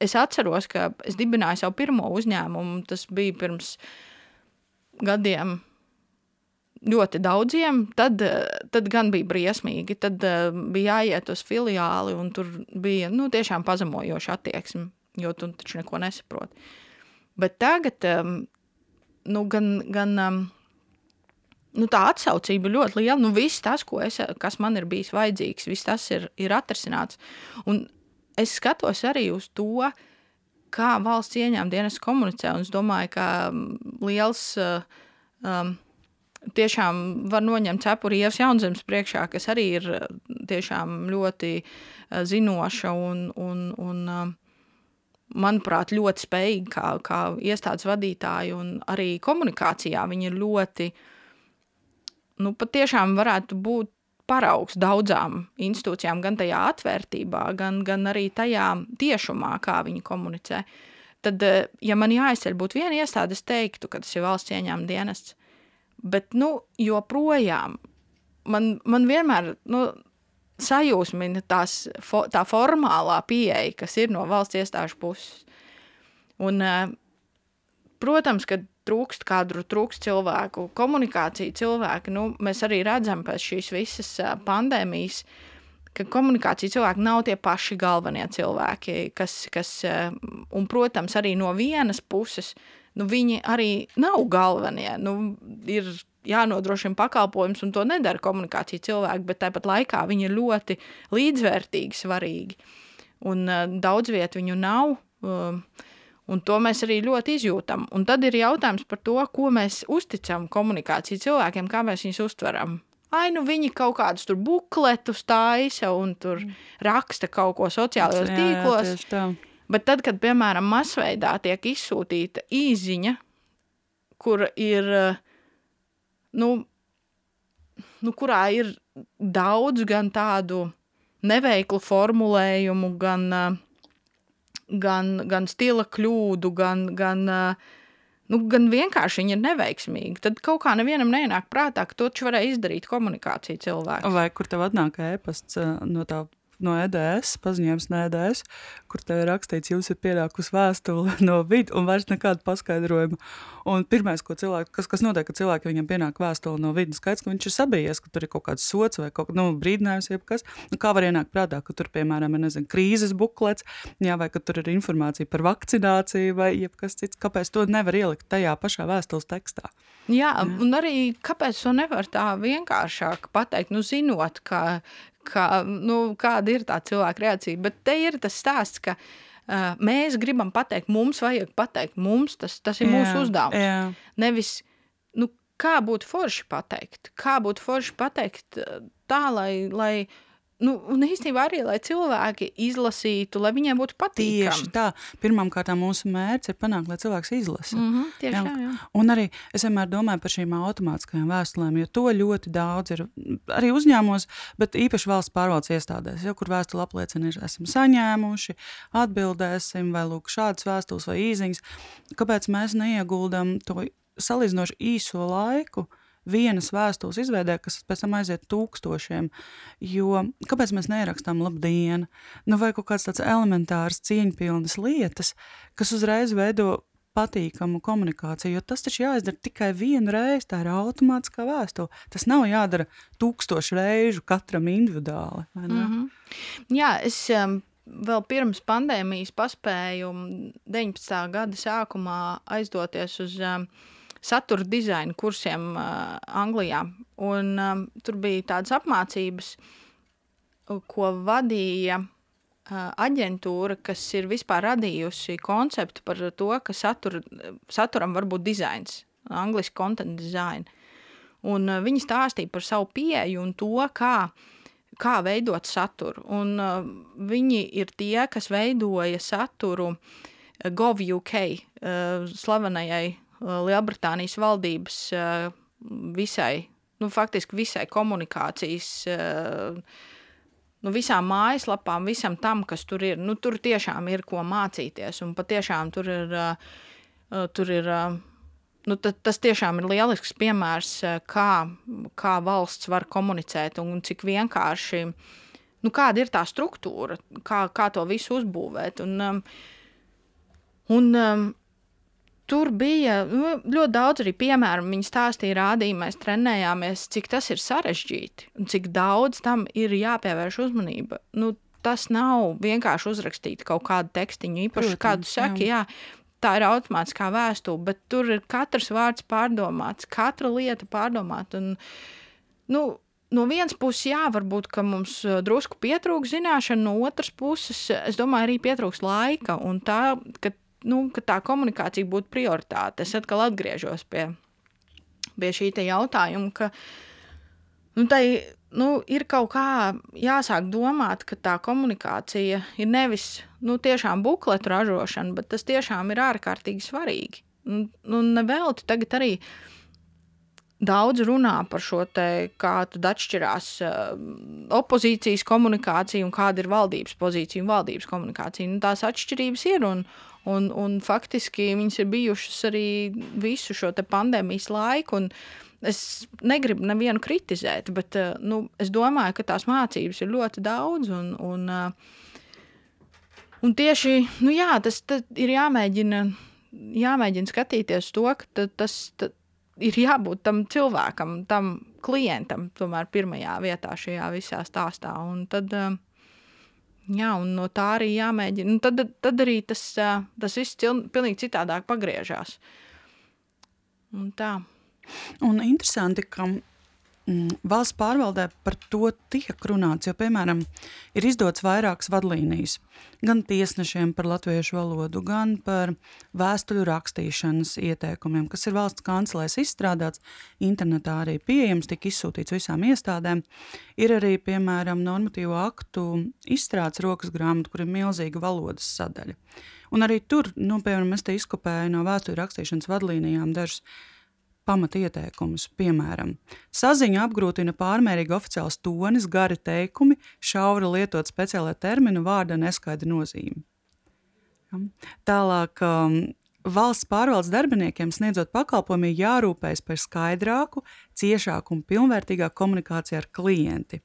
es atceros, ka es dibināju savu pirmo uzņēmumu. Tas bija pirms gadiem. Ļoti daudziem, tad, eh, tad gan bija briesmīgi. Tad bija jāiet uz filiāli, un tur bija nu, tiešām pazemojoša attieksme, jo tu taču neko nesaproti. Bet tagad nu, gan, gan um, nu, tā atsaucība ļoti liela. Nu, viss tas, es, kas man ir bijis vajadzīgs, viss tas ir, ir atrisināts. Un es skatos arī uz to, kā valsts ieņēmuma dienas komunicē. Un es domāju, ka um, liels. Uh, um, Tiešām var noņemt cepuri ievas jaunzemes priekšā, kas arī ir uh, tiešām ļoti uh, zinoša un, un, un uh, manuprāt, ļoti spējīgi kā, kā iestādes vadītāji un arī komunikācijā. Viņi ir ļoti, nu, patiešām varētu būt paraugs daudzām institūcijām, gan tajā atvērtībā, gan, gan arī tajā tiešumā, kā viņi komunicē. Tad, eh, ja man jāizceļ būtu viena iestāde, es teiktu, ka tas ir valsts ieņēmuma dienests. Bet, nu, joprojām man, man vienmēr, nu, sajūsmina tās, fo, tā formālā pieeja, kas ir no valsts iestāžu puses. Un, eh, protams, ka trūkst kadru, trūkst cilvēku, komunikācija cilvēki. Nu, mēs arī redzam pēc šīs visas eh, pandēmijas, ka komunikācija cilvēki nav tie paši galvenie cilvēki, kas, kas eh, un, protams, arī no vienas puses, nu, viņi arī nav galvenie. Nu, ir jānodrošina pakalpojums, un to nedara komunikācija cilvēki, bet tāpat laikā viņi ir ļoti līdzvērtīgi svarīgi. Un uh, daudz vietu viņu nav. Uh, Un to mēs arī ļoti izjūtam. Un tad ir jautājums par to, ko mēs uzticam komunikāciju cilvēkiem, kā mēs viņus uztveram. Ai, nu viņi kaut kādus tur bukletus taisa un tur mm. raksta kaut ko sociālajos tīklos. Jā, Bet tad, kad, piemēram, masveidā tiek izsūtīta īziņa, kur ir, nu, nu, kurā ir daudz gan tādu neveiklu formulējumu, gan, gan, gan stila kļūdu, gan, gan, nu, gan vienkārši viņa ir neveiksmīga. Tad kaut kā nevienam nenāk prātā, ka to taču varēja izdarīt komunikācija cilvēks. Vai kur tev atnāk ēpasts no tā no EDS, paziņojums no EDS, kur te ir rakstīts, jums ir pienākusi vēstule no vidas, un vairs nekāda paskaidrojuma. Un pirmais, ko cilvēki, kas, kas notiek, kad cilvēki viņam pienāk vēstule no vidas, skaidrs, ka viņš ir sabijies, ka tur ir kaut kāds sots vai kaut, nu, brīdinājums, jebkas. Nu, kā var ienākt prātā, ka tur, piemēram, ir nezinu, krīzes buklets, jā, vai ka tur ir informācija par vakcināciju vai jebkas cits. Kāpēc to nevar ielikt tajā pašā vēstules tekstā? Jā, jā. un arī kāpēc to nevar tā vienkāršāk pateikt, nu, zinot, ka kā, nu, kāda ir tā cilvēka reakcija. Bet te ir tas stāsts, ka uh, mēs gribam pateikt, mums vajag pateikt, mums tas, tas ir jā, mūsu uzdevums. Jā. Nevis, nu, kā būtu forši pateikt, kā būtu forši pateikt tā, lai, lai Nu, un īstenībā arī, lai cilvēki izlasītu, lai viņiem būtu patīkami. Tieši tā. Pirmkārt, mūsu mērķis ir panākt, lai cilvēks izlasa. Mm -hmm, tieši jā. tā, jā. Un arī es vienmēr domāju par šīm automātiskajām vēstulēm, jo to ļoti daudz ir arī uzņēmumos, bet īpaši valsts pārvaldes iestādēs, jau kur vēstule apliecina, ir esam saņēmuši, atbildēsim, vai lūk, šādas vēstules vai īziņas. Kāpēc mēs neieguldam to salīdzinoši īso laiku? Vienas vēstules izveidē, kas pēc tam aiziet tūkstošiem. Jo kāpēc mēs nerakstām labdien, nu, vai kaut kādas tādas elementāras, cieņpilnas lietas, kas uzreiz veido patīkamu komunikāciju, jo tas taču jāizdara tikai vienu reizi. Tā ir automātiskā vēstule. Tas nav jādara tūkstošu reižu katram individuāli. Mm -hmm. Jā, es um, vēl pirms pandēmijas paspēju 19. gada sākumā aizdoties uz um, satura dizaina kursiem uh, Anglijā. Un, um, tur bija tādas apmācības, ko vadīja uh, aģentūra, kas ir vispār radījusi konceptu par to, ka satura, saturam var būt dizains, angļuiski content design. Un, uh, viņi stāstīja par savu pieeju un to, kā, kā veidot saturu. Un, uh, viņi ir tie, kas veidoja saturu GovUK, uh, slavenajai Uh, Lielbritānijas valdības uh, visai, nu, faktiski visai komunikācijas, uh, nu, visām mājaslapām, visam tam, kas tur ir. Nu, tur tiešām ir ko mācīties, un patiešām tur ir, tur ir nu, tas tiešām ir lielisks piemērs, kā, kā valsts var komunicēt un cik vienkārši, nu, kāda ir tā struktūra, kā, kā to visu uzbūvēt. Un, un tur bija nu, ļoti daudz arī piemēru. Viņi stāstīja, rādīja, mēs trenējāmies, cik tas ir sarežģīti un cik daudz tam ir jāpievērš uzmanība. Nu, tas nav vienkārši uzrakstīt kaut kādu tekstiņu, īpaši Protams, kādu saki. Jā. Jā, tā ir automātiskā vēstule, bet tur ir katrs vārds pārdomāts, katra lieta pārdomāta. Un, nu, no vienas puses, jā, varbūt mums uh, drusku pietrūks zināšanu, no otras puses, es domāju, arī pietrūks laika. Un tā, ka nu, ka tā komunikācija būtu prioritāte. Es atkal atgriežos pie, pie šī jautājuma, ka nu, tai, nu, ir kaut kā jāsāk domāt, ka tā komunikācija ir nevis nu, tiešām bukletu ražošana, bet tas tiešām ir ārkārtīgi svarīgi. Un, un nevelti tagad arī daudz runā par šo te, kā tad atšķirās uh, opozīcijas komunikācija un kāda ir valdības pozīcija un valdības komunikācija. Nu, tās atšķirības ir un, Un, un faktiski viņas ir bijušas arī visu šo pandēmijas laiku. Es negribu nevienu kritizēt, bet eh, nu, es domāju, ka tās mācības ir ļoti daudz. Un, un, eh, un tieši nu, jā, tas ir jāmēģina, jāmēģina skatīties to, ka tas ir jābūt tam cilvēkam, tam klientam, tomēr pirmajā vietā šajā visā stāstā. Un tad, uh, Jā, un no tā arī jāmēģina. Nu, tad, tad arī tas, tas viss pilnīgi citādāk pagriežās. Un tā. Un interesanti, ka valsts pārvaldē par to tiek runāts, jo, piemēram, ir izdots vairākas vadlīnijas gan tiesnešiem par latviešu valodu, gan par vēstuļu rakstīšanas ieteikumiem, kas ir valsts kancelēs izstrādāts, internetā arī pieejams, tika izsūtīts visām iestādēm. Ir arī, piemēram, normatīvo aktu izstrādes rokas grāmata, kur ir milzīga valodas sadaļa. Un arī tur, nu, piemēram, es te izkopēju no vēstuļu rakstīšanas vadlīnijām dažus pamatieteikumus. Piemēram, saziņu apgrūtina pārmērīgi oficiāls tonis, gari teikumi, šauri lietot speciālai terminu, vārda neskaidra nozīme. Tālāk, um, valsts pārvaldes darbiniekiem sniedzot pakalpojumu, jārūpējas par skaidrāku, ciešāku un pilnvērtīgāku komunikāciju ar klienti.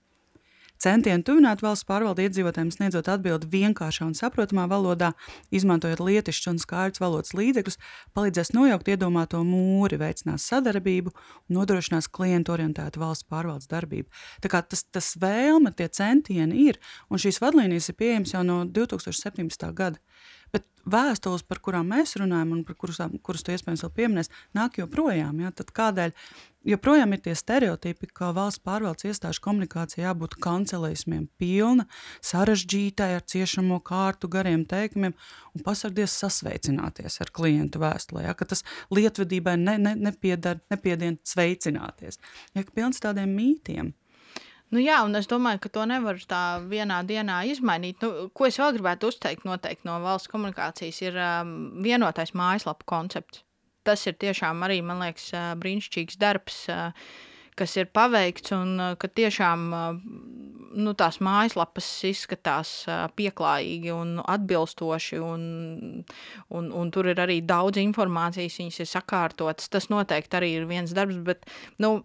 Centieni tuvināt valsts pārvaldi iedzīvotājiem, sniedzot atbildi vienkāršā un saprotamā valodā, izmantojot lietišķus un skaidrus valodas līdzekļus, palīdzēs nojaukt iedomāto mūri, veicinās sadarbību un nodrošinās klientu orientētu valsts pārvaldes darbību. Tā kā tas, tas vēlme, tie centieni ir, un šīs vadlīnijas ir pieejamas jau no 2017. gada. Bet vēstules, par kurām mēs runājam, un par kurus, kurus tu iespējams vēl pieminēsi, nāk joprojām. Ja? Tad kādēļ joprojām ir tie stereotipi, ka valsts pārvaldes iestāžu komunikācija jābūt kancelējumiem, pilna, sarežģītai, ar ciešamo kārtu, gariem teikumiem, un pasargties sasveicināties ar klientu vēstulē. Ja? Ka tas lietvedībai ne, ne, nepiedara, nepiedien sveicināties. Ja, pilns tādiem mītiem. Nu, jā, un es domāju, ka to nevar tā vienā dienā izmainīt. Nu, ko es vēl gribētu uzteikt noteikti no valsts komunikācijas, ir um, vienotais mājaslapu koncepts. Tas ir tiešām arī, man liekas, uh, brīnišķīgs darbs, uh, kas ir paveikts, un uh, ka tiešām uh, nu, tās mājaslapas izskatās pieklājīgi un atbilstoši, un, un, un tur ir arī daudz informācijas, viņas ir sakārtotas. Tas noteikti arī ir viens darbs, bet, nu,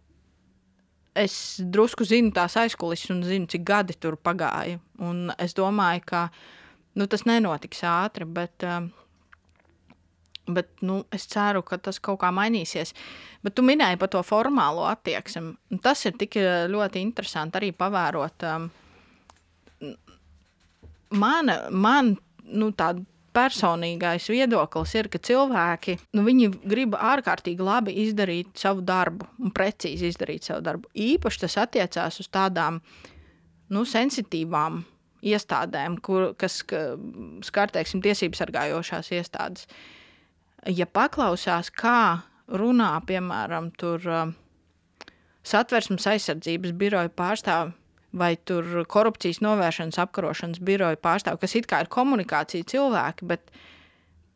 es drusku zinu tās aizkulisēs un zinu, cik gadi tur pagāja. Un es domāju, ka nu, tas nenotiks ātri, bet, um, bet nu, es ceru, ka tas kaut kā mainīsies. Bet tu minēji par to formālo attieksmi. Tas ir tik uh, ļoti interesanti arī pavērot. Um, man, man nu, tāda personīgais viedoklis ir, ka cilvēki nu, grib ārkārtīgi labi izdarīt savu darbu un precīzi izdarīt savu darbu. Īpaši tas attiecās uz tādām nu, sensitīvām iestādēm, kur, kas skar tiesību sargājošās iestādes. Ja paklausās, kā runā piemēram tur, uh, satversmes aizsardzības biroja pārstāvja vai korupcijas novēršanas apkarošanas biroja pārstāvji, kas it kā ir komunikācija cilvēki, bet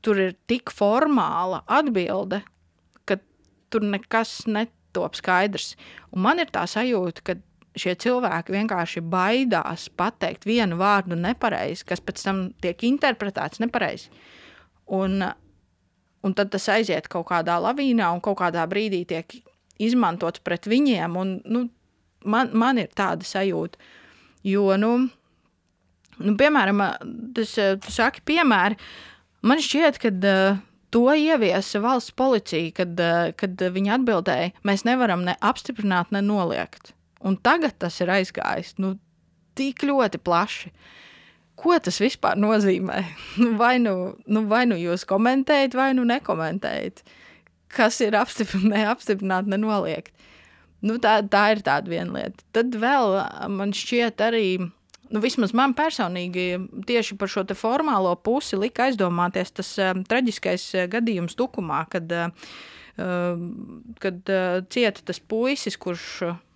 tur ir tik formāla atbilde, ka tur nekas netop skaidrs. Un man ir tā sajūta, ka šie cilvēki vienkārši baidās pateikt vienu vārdu nepareizi, kas pēc tam tiek interpretēts nepareizi. Un, un tad tas aiziet kaut kādā lavīnā un kaut kādā brīdī tiek izmantots pret viņiem. Un, nu, man, man ir tāda sajūta. Jo, nu, nu piemēram, tas, tu saki, piemēri, man šķiet, ka uh, to ieviesa valsts policija, kad, uh, kad viņi atbildēja, mēs nevaram ne apstiprināt, ne noliegt. Un tagad tas ir aizgājis nu, tik ļoti plaši. Ko tas vispār nozīmē? Vai nu, nu, vai nu jūs komentējat, vai nu nekomentējat, kas ir apstiprināt, neapstiprināt, nenoliegt. Nu, tā, tā ir tāda viena lieta. Tad vēl man šķiet arī. Nu, vismaz man personīgi tieši par šo formālo pusi lika aizdomāties tas um, traģiskais gadījums Tukumā, kad, uh, kad uh, cieta tas puisis, kurš,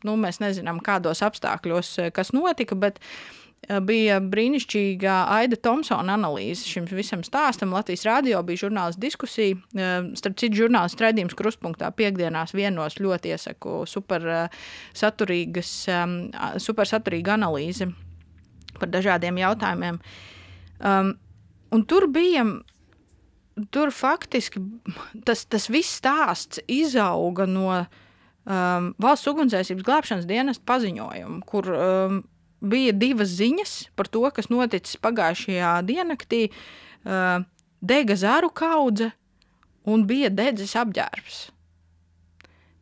nu, mēs nezinām, kādos apstākļos, kas notika, bet uh, bija brīnišķīga Aida Thompsona analīze šim visam stāstam. Latvijas rādio bija žurnālistu diskusija. Eh, starp citu, žurnālistu raidījums krustpunktā piekdienās vienos ļoti iesaku super eh, saturīgas, super saturīga analīze par dažādiem jautājumiem. Um, un tur bija tur faktiski tas, tas viss stāsts izauga no um, valsts ugunsdzēsības glābšanas dienesta paziņojuma, kur um, bija divas ziņas par to, kas noticis pagājušajā diennaktī. Uh, dega zaru kaudze un bija dedzes apģērbs.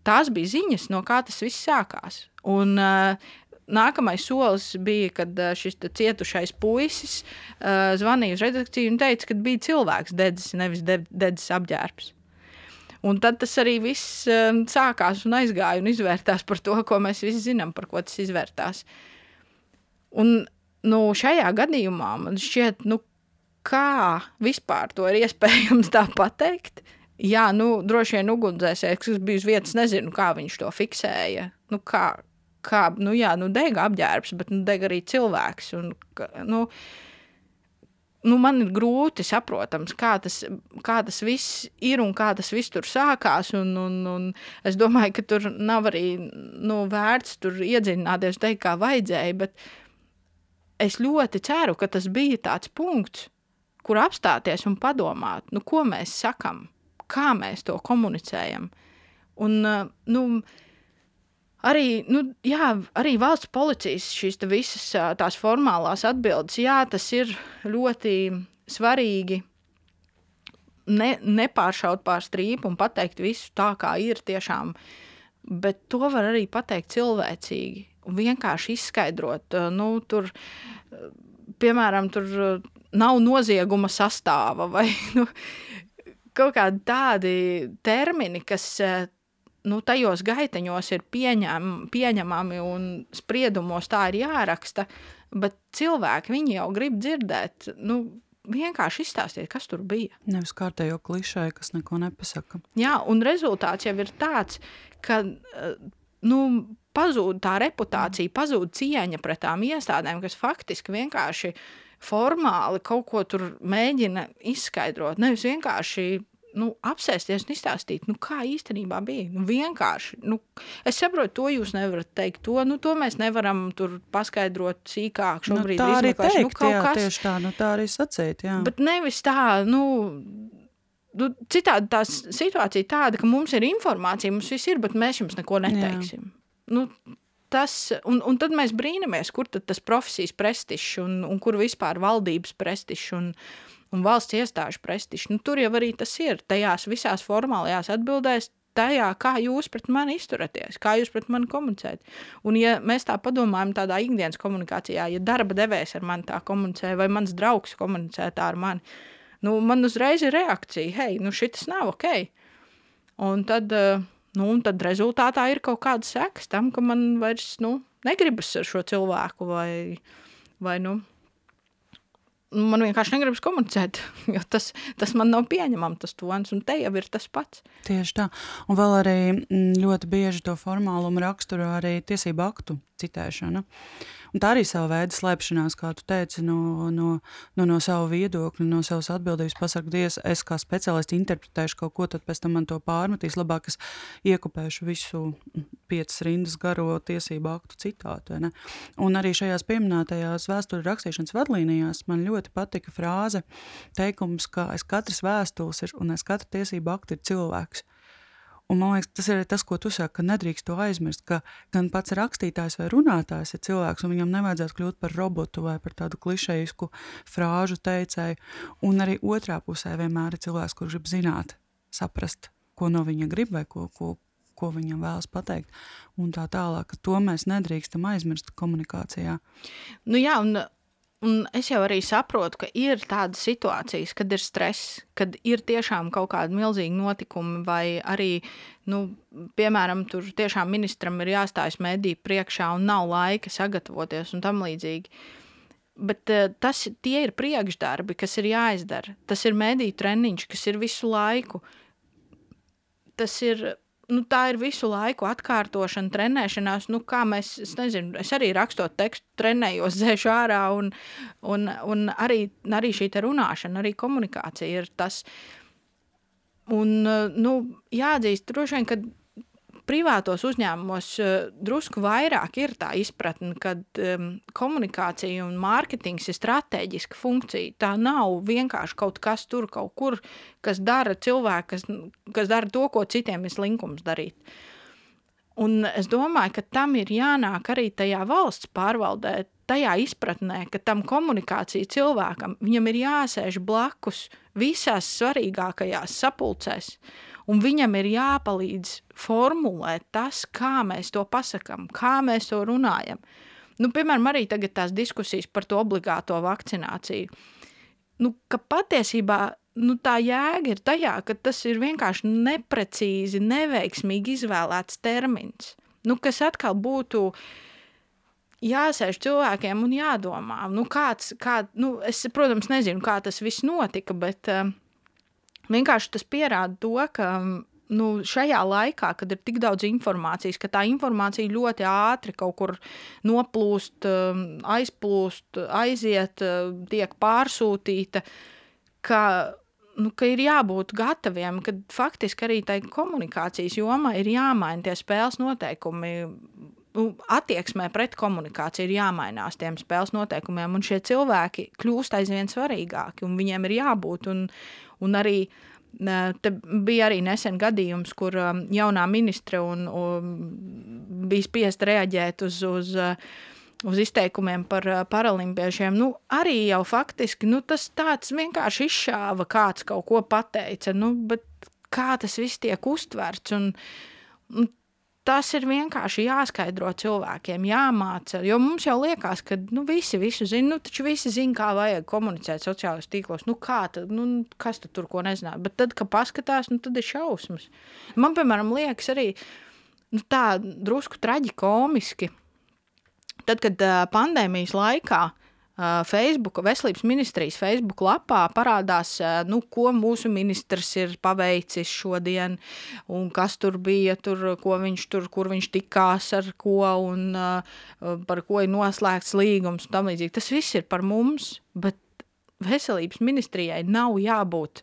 Tās bija ziņas, no kā tas viss sākās. Un, uh, Nākamais solis bija, kad uh, šis cietušais puisis uh, zvanīja uz redakciju un teica, ka bija cilvēks dedzis, nevis de dedzis apģērbs. Un tad tas arī viss um, sākās un aizgāja un izvērtās par to, ko mēs visi zinām, par ko tas izvērtās. Un nu, šajā gadījumā man šķiet, nu, kā vispār to ir iespējams tā pateikt. Jā, nu, droši vien ugunsdzēsējs, kas bija uz vietas, nezinu, kā viņš to fiksēja. Nu, kā, kā, nu, jā, nu, dega apģērbs, bet nu, dega arī cilvēks. Un, nu, nu, man ir grūti saprotams, kā tas, kā tas viss ir un kā tas viss tur sākās. Un, un, un es domāju, ka tur nav arī nu, vērts tur iedziļināties, teikt, kā vajadzēja. Bet es ļoti ceru, ka tas bija tāds punkts, kur apstāties un padomāt, nu, ko mēs sakām, kā mēs to komunicējam. Un, nu, arī, nu, jā, arī valsts policijas šīs visas tās formālās atbildes, jā, tas ir ļoti svarīgi. Ne, nepāršaut pār strīpu un pateikt visu tā, kā ir tiešām, bet to var arī pateikt cilvēcīgi un vienkārši izskaidrot. Nu, tur, piemēram, tur nav nozieguma sastāva vai nu, kaut kādi tādi termini, kas nu, tajos gaiteņos ir pieņem, pieņemami un spriedumos tā ir jāraksta, bet cilvēki viņi jau grib dzirdēt. Nu, Vienkārši izstāstiet, kas tur bija. Nevis kārtējo klišēju, kas neko nepasaka. Jā, un rezultāts jau ir tāds, ka nu, pazūd tā reputācija, pazūd cieņa pret tām iestādēm, kas faktiski vienkārši formāli kaut ko tur mēģina izskaidrot. Nevis vienkārši nu, apsēsties un izstāstīt, nu, kā īstenībā bija. Nu, vienkārši. Nu, es saprotu, to jūs nevarat teikt. To, nu, to mēs nevaram paskaidrot sīkāk. Nu, Šobrīd nu, tā arī teikt, nu, jā, kas... tieši tā, nu, tā arī sacīt. Jā. Bet nevis tā, nu, nu, citādi tā situācija tāda, ka mums ir informācija, mums viss ir, bet mēs jums neko neteiksim. Jā. Nu, tas, un, un tad mēs brīnamies, kur tas profesijas prestižs un, un kur vispār valdības prestižs un, un valsts iestāžu prestižs. Nu, tur jau arī tas ir. Tajās visās formālajās atbildēs, tajā, kā jūs pret mani izturaties, kā jūs pret mani komunicējat. Un, ja mēs tā padomājam, tādā ikdienas komunikācijā, ja darba devējs ar mani tā komunicē, vai mans draugs komunicē tā ar mani, nu, man uzreiz ir reakcija, hei, nu, šis nav ok. Un tad, nu, un tad rezultātā ir kaut kāda sekas tam, ka man vairs nu, negribas ar šo cilvēku vai, vai nu, man vienkārši negribas komunicēt, jo tas, tas man nav pieņemams, tas tons, un te jau ir tas pats. Tieši tā. Un vēl arī mm, ļoti bieži to formālumu raksturo arī tiesību aktu citēšana. Un tā arī sava veida slēpšanās, kā tu teici, no, no, no, no sava viedokļa, no savas atbildības. Pasargties, es kā speciālists interpretēšu kaut ko, tad pēc tam man to pārmetīs. Labāk es iekopēšu visu piecas rindas garo tiesību aktu citātu. Un arī šajās pieminētajās vēstures rakstīšanas vadlīnijās man ļoti patika frāze, teikums, ka aiz katras vēstules ir un aiz katra tiesību akta ir cilvēks. Un man liekas, tas ir tas, ko tu saki, ka nedrīkst to aizmirst, ka gan pats rakstītājs vai runātājs ir cilvēks, un viņam nevajadzētu kļūt par robotu vai par tādu klišejisku frāžu teicēju. Un arī otrā pusē vienmēr ir cilvēks, kurš grib zināt, saprast, ko no viņa grib vai ko, ko, ko viņam vēlas pateikt. Un tā tālāk, to mēs nedrīkstam aizmirst komunikācijā. Nu jā, un Un es jau arī saprotu, ka ir tādas situācijas, kad ir stress, kad ir tiešām kaut kādi milzīgi notikumi, vai arī, nu, piemēram, tur tiešām ministram ir jāstājas mediju priekšā un nav laika sagatavoties un tam līdzīgi. Bet uh, tas, tie ir priekšdarbi, kas ir jāizdara. Tas ir mediju treniņš, kas ir visu laiku. Tas ir nu, tā ir visu laiku atkārtošana, trenēšanās. Nu, kā mēs, es nezinu, es arī rakstot tekstu, trenējos, dzēšu ārā, un, un, un arī, arī šī runāšana, arī komunikācija ir tas. Un, nu, jāatzīst, droši vien, ka privātos uzņēmumos uh, drusku vairāk ir tā izpratne, ka um, komunikācija un mārketings ir strateģiska funkcija. Tā nav vienkārši kaut kas tur, kaut kur, kas dara cilvēku, kas, kas dara to, ko citiem ir slinkums darīt. Un es domāju, ka tam ir jānāk arī tajā valsts pārvaldē, tajā izpratnē, ka tam komunikācija cilvēkam viņam ir jāsēž blakus visās svarīgākajās sapulcēs un viņam ir jāpalīdz formulēt tas, kā mēs to pasakām, kā mēs to runājam. Nu, piemēram, arī tagad tās diskusijas par to obligāto vakcināciju. Nu, ka patiesībā nu, tā jēga ir tajā, ka tas ir vienkārši neprecīzi, neveiksmīgi izvēlēts termins, nu, kas atkal būtu jāsēž cilvēkiem un jādomā, nu, kāds, kā, nu, es, protams, nezinu, kā tas viss notika, bet uh, vienkārši tas pierāda to, ka nu, šajā laikā, kad ir tik daudz informācijas, ka tā informācija ļoti ātri kaut kur noplūst, um, aizplūst, aiziet, uh, tiek pārsūtīta, ka, nu, ka ir jābūt gataviem, ka faktiski arī tai komunikācijas jomā ir jāmaina tie spēles noteikumi. Nu, attieksmē pret komunikāciju ir jāmainās tiem spēles noteikumiem, un šie cilvēki kļūst aizvien svarīgāki, un viņiem ir jābūt. Un, un arī Te bija arī nesen gadījums, kur um, jaunā ministre un, un bija spiesta reaģēt uz, uz, uh, uz izteikumiem par uh, paralimpiešiem. Nu, arī jau faktiski nu, tas tāds vienkārši izšāva, kāds kaut ko pateica, nu, kā tas viss tiek uztverts. Un, un tas ir vienkārši jāskaidro cilvēkiem, jāmāca. Jo mums jau liekas, ka nu, visi visu zina, nu, taču visi zina, kā vajag komunicēt sociālajos tīklos. Nu, tad, nu, kas tad tur ko nezina? Bet tad, kad paskatās, nu, tad ir šausmas. Man, piemēram, liekas arī nu, tā drusku traģikomiski. Tad, kad uh, pandēmijas laikā uh, Facebook, veselības ministrijas Facebook lapā parādās, nu, ko mūsu ministrs ir paveicis šodien, un kas tur bija, tur, ko viņš tur, kur viņš tikās ar ko, un par ko ir noslēgts līgums. Tas viss ir par mums, bet veselības ministrijai nav jābūt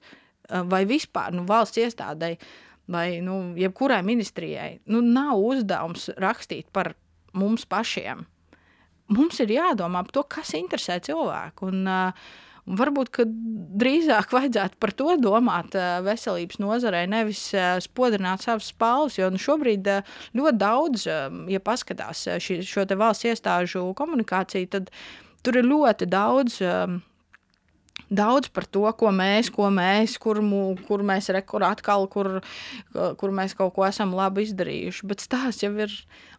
vai vispār nu, valsts iestādei vai nu, jebkurai ministrijai. Nu, nav uzdevums rakstīt par mums pašiem mums ir jādomā par to, kas interesē cilvēku. Un, uh, Un varbūt drīzāk vajadzētu par to domāt uh, veselības nozarē, nevis uh, spodrināt savas spāles. Jo nu, šobrīd ļoti daudz, ja paskatās ši, šo valsts iestāžu komunikāciju, tad tur ir ļoti daudz daudz par to, ko mēs, ko mēs, kur, mū, kur mēs rekur atkal, kur, kur mēs kaut ko esam labi izdarījuši. Bet stāsts jau ir,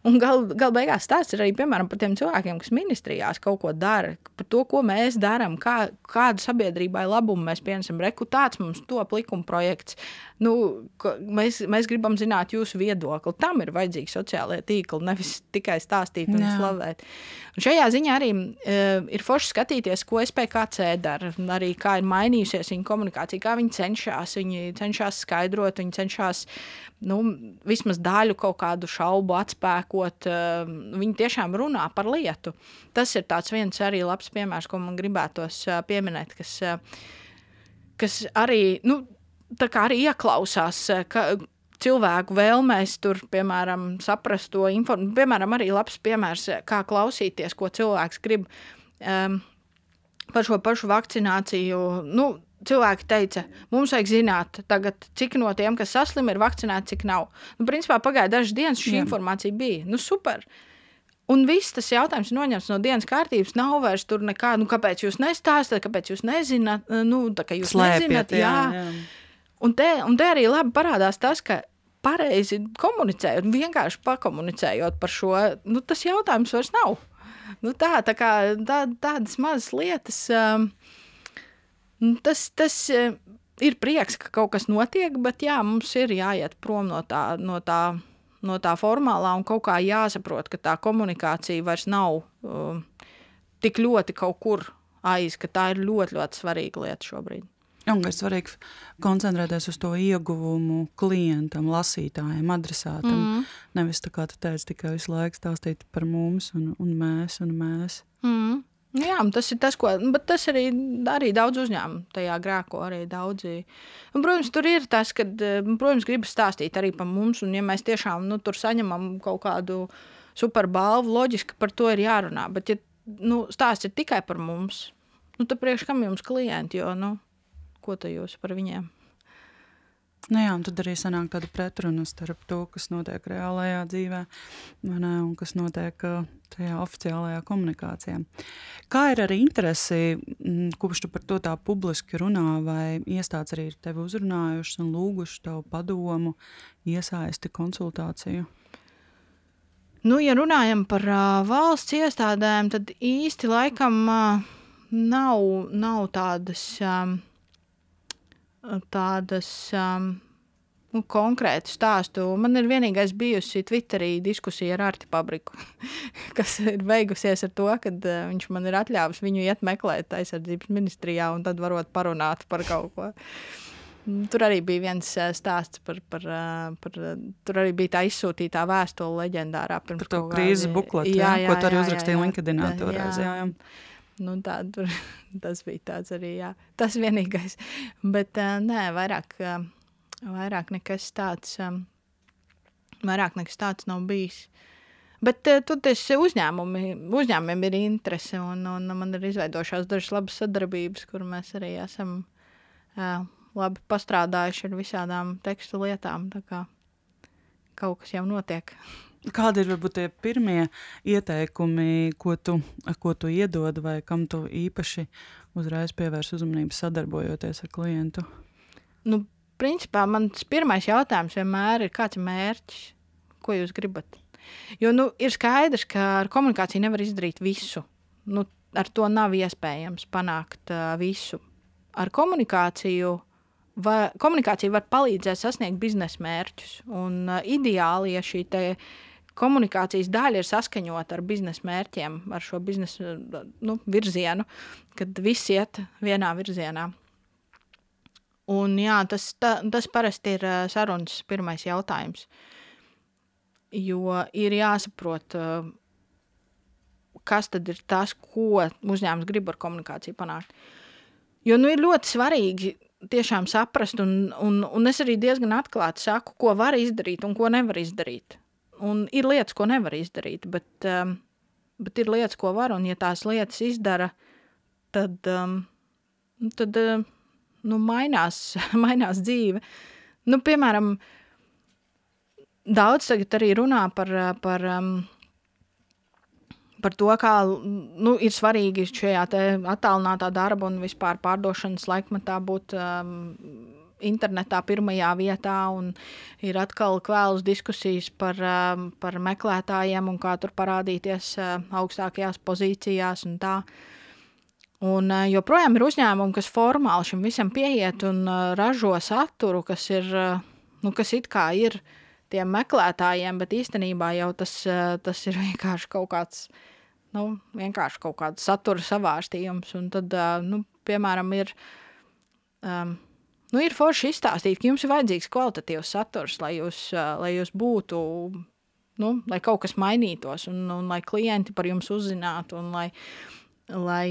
un gal, gal beigās stāsts ir arī, piemēram, par tiem cilvēkiem, kas ministrijās kaut ko dara, par to, ko mēs darām, kā, kādu sabiedrībai labumu mēs pienesam. Reku tāds mums top likuma projekts. Nu, mēs, mēs gribam zināt jūsu viedokli. Tam ir vajadzīgi sociālai tīkli, nevis tikai stāstīt un Jā. slavēt. Un šajā ziņā arī uh, ir forši skatīties, ko SPKC dara. Arī arī kā ir mainījusies viņa komunikācija, kā viņi cenšas, viņi cenšas skaidrot, viņi cenšas nu, vismaz daļu kaut kādu šaubu atspēkot. Ehm, viņi tiešām runā par lietu. Tas ir viens arī labs piemērs, ko man gribētos eh, pieminēt, kas, eh, kas arī, nu, arī ieklausās. Eh, ka, cilvēku vēlmēs, tur, piemēram, saprast to informāciju. Piemēram, arī labs piemērs, kā klausīties, ko cilvēks grib. Um, par šo pašu vakcināciju. Nu, cilvēki teica, mums vajag zināt, tagad, cik no tiem, kas saslim, ir vakcinēti, cik nav. Nu, principā pagāja dažas dienas, šī Jā. informācija bija. Nu, super. Un viss tas jautājums ir noņemts no dienas kārtības. Nav vairs tur nekā, nu, kāpēc jūs nestāstāt, kāpēc jūs nezināt, nu, tā kā jūs Slēpiet, nezināt. Jā. Jā, jā. Un, te, un te arī labi parādās tas, ka pareizi komunicējot, vienkārši pakomunicējot par šo, nu, tas jautājums vairs nav nu, tā, tā kā, tā, tādas mazas lietas. Um, tas, tas uh, ir prieks, ka kaut kas notiek, bet jā, mums ir jāiet prom no tā, no tā, no tā formālā un kaut kā jāsaprot, ka tā komunikācija vairs nav uh, tik ļoti kaut kur aiz, ka tā ir ļoti, ļoti svarīga lieta šobrīd. Un ir svarīgi koncentrēties uz to ieguvumu klientam, lasītājiem, adresātam. Mm. Nevis tā kā tu teici, tikai visu laiku stāstīt par mums un, un mēs un mēs. Mm. Jā, tas ir tas, ko. Bet tas arī, arī daudz uzņēmumu tajā grēko. Arī daudzi. Un, protams, tur ir tas, ka, protams, gribas stāstīt arī par mums. Un, ja mēs tiešām nu, tur saņemam kaut kādu superbalvu, loģiski par to ir jārunā. Bet, ja nu, stāsts ir tikai par mums, nu, tad priekš kam jums klienti? Jo, nu, ko tu jūs par viņiem? Nu jā, un tad arī sanāk tāda pretruna starp to, kas notiek reālajā dzīvē ne, un kas notiek tajā oficiālajā komunikācijā. Kā ir ar interesi, kurš tu par to tā publiski runā, vai iestādes arī ir tevi uzrunājušas un lūgušas tev padomu, iesaisti konsultāciju? Nu, ja runājam par uh, valsts iestādēm, tad īsti laikam uh, nav, nav tādas. Um, tādas um, nu, konkrētu stāstu. Man ir vienīgais bijusi Twitterī diskusija ar Arti Pabriku, kas ir beigusies ar to, ka uh, viņš man ir atļāvis viņu iet meklēt aizsardzības ministrijā un tad varot parunāt par kaut ko. Tur arī bija viens uh, stāsts par, par, uh, par, par tur arī bija tā izsūtītā vēstule leģendārā. Par to krīzes bukletu, jā, jā, ko tu arī uzrakstīji LinkedInā toreiz. Jā, jā. Nu, tā, tur, tas bija tāds arī, jā. Tas vienīgais. Bet uh, nē, vairāk, uh, vairāk nekas tāds, um, vairāk nekas tāds nav bijis. Bet uh, tur tas uzņēmumi, uzņēmumiem ir interese, un, un man ir izveidojušās dažas labas sadarbības, kur mēs arī esam uh, labi pastrādājuši ar visādām tekstu lietām. Tā kā kaut kas jau notiek. Kādi ir varbūt tie pirmie ieteikumi, ko tu, ko tu iedod, vai kam tu īpaši uzreiz pievērs uzmanību sadarbojoties ar klientu? Nu, principā mans pirmais jautājums vienmēr ir, kāds ir mērķis, ko jūs gribat? Jo nu, ir skaidrs, ka ar komunikāciju nevar izdarīt visu. Nu, ar to nav iespējams panākt uh, visu. Ar komunikāciju va, komunikācija var palīdzēt sasniegt biznesa mērķus. Un uh, ideāli, ja šī komunikācijas daļa ir saskaņota ar biznesa mērķiem, ar šo biznesa nu, virzienu, kad viss iet vienā virzienā. Un, jā, tas, ta, tas parasti ir sarunas pirmais jautājums. Jo ir jāsaprot, kas tad ir tas, ko uzņēmums grib ar komunikāciju panākt. Jo nu, ir ļoti svarīgi tiešām saprast, un, un, un es arī diezgan atklāti saku, ko var izdarīt un ko nevar izdarīt. Un ir lietas, ko nevar izdarīt, bet, um, bet ir lietas, ko var. Un, ja tās lietas izdara, tad, um, tad uh, nu, mainās, mainās dzīve. Nu, piemēram, daudz tagad arī runā par, par, um, par to, kā nu, ir svarīgi šajā attālinātā darba un vispār pārdošanas laikmatā būt. Um, internetā pirmajā vietā, un ir atkal kvēlas diskusijas par, um, par meklētājiem un kā tur parādīties uh, augstākajās pozīcijās un tā. Un uh, joprojām ir uzņēmumi, kas formāli šim visam pieiet un uh, ražo saturu, kas ir, nu, kas it kā ir tiem meklētājiem, bet īstenībā jau tas, tas ir vienkārši kaut kāds, nu, vienkārši kaut kāds satura savārstījums. Un tad, nu, piemēram, ir um, nu, ir forši izstāstīt, ka jums ir vajadzīgs kvalitatīvs saturs, lai jūs, lai jūs būtu, nu, lai kaut kas mainītos, un, un lai klienti par jums uzzinātu, un lai, lai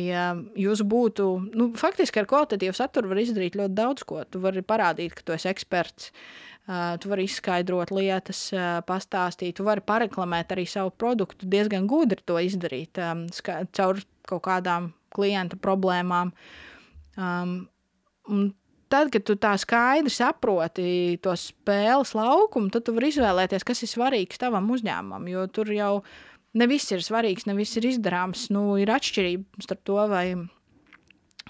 jūs būtu, nu, faktiski ar kvalitatīvu saturu var izdarīt ļoti daudz ko. Tu vari parādīt, ka tu esi eksperts. Uh, tu vari izskaidrot lietas, pastāstīt, tu vari pareklamēt arī savu produktu. Diezgan gudri to izdarīt caur kaut kādām klienta problēmām. Um, un tad, kad tu tā skaidri saproti to spēles laukumu, tad tu vari izvēlēties, kas ir svarīgs tavam uzņēmumam. Jo tur jau ne viss ir svarīgs, ne viss ir izdarāms. Nu, ir atšķirība starp to, vai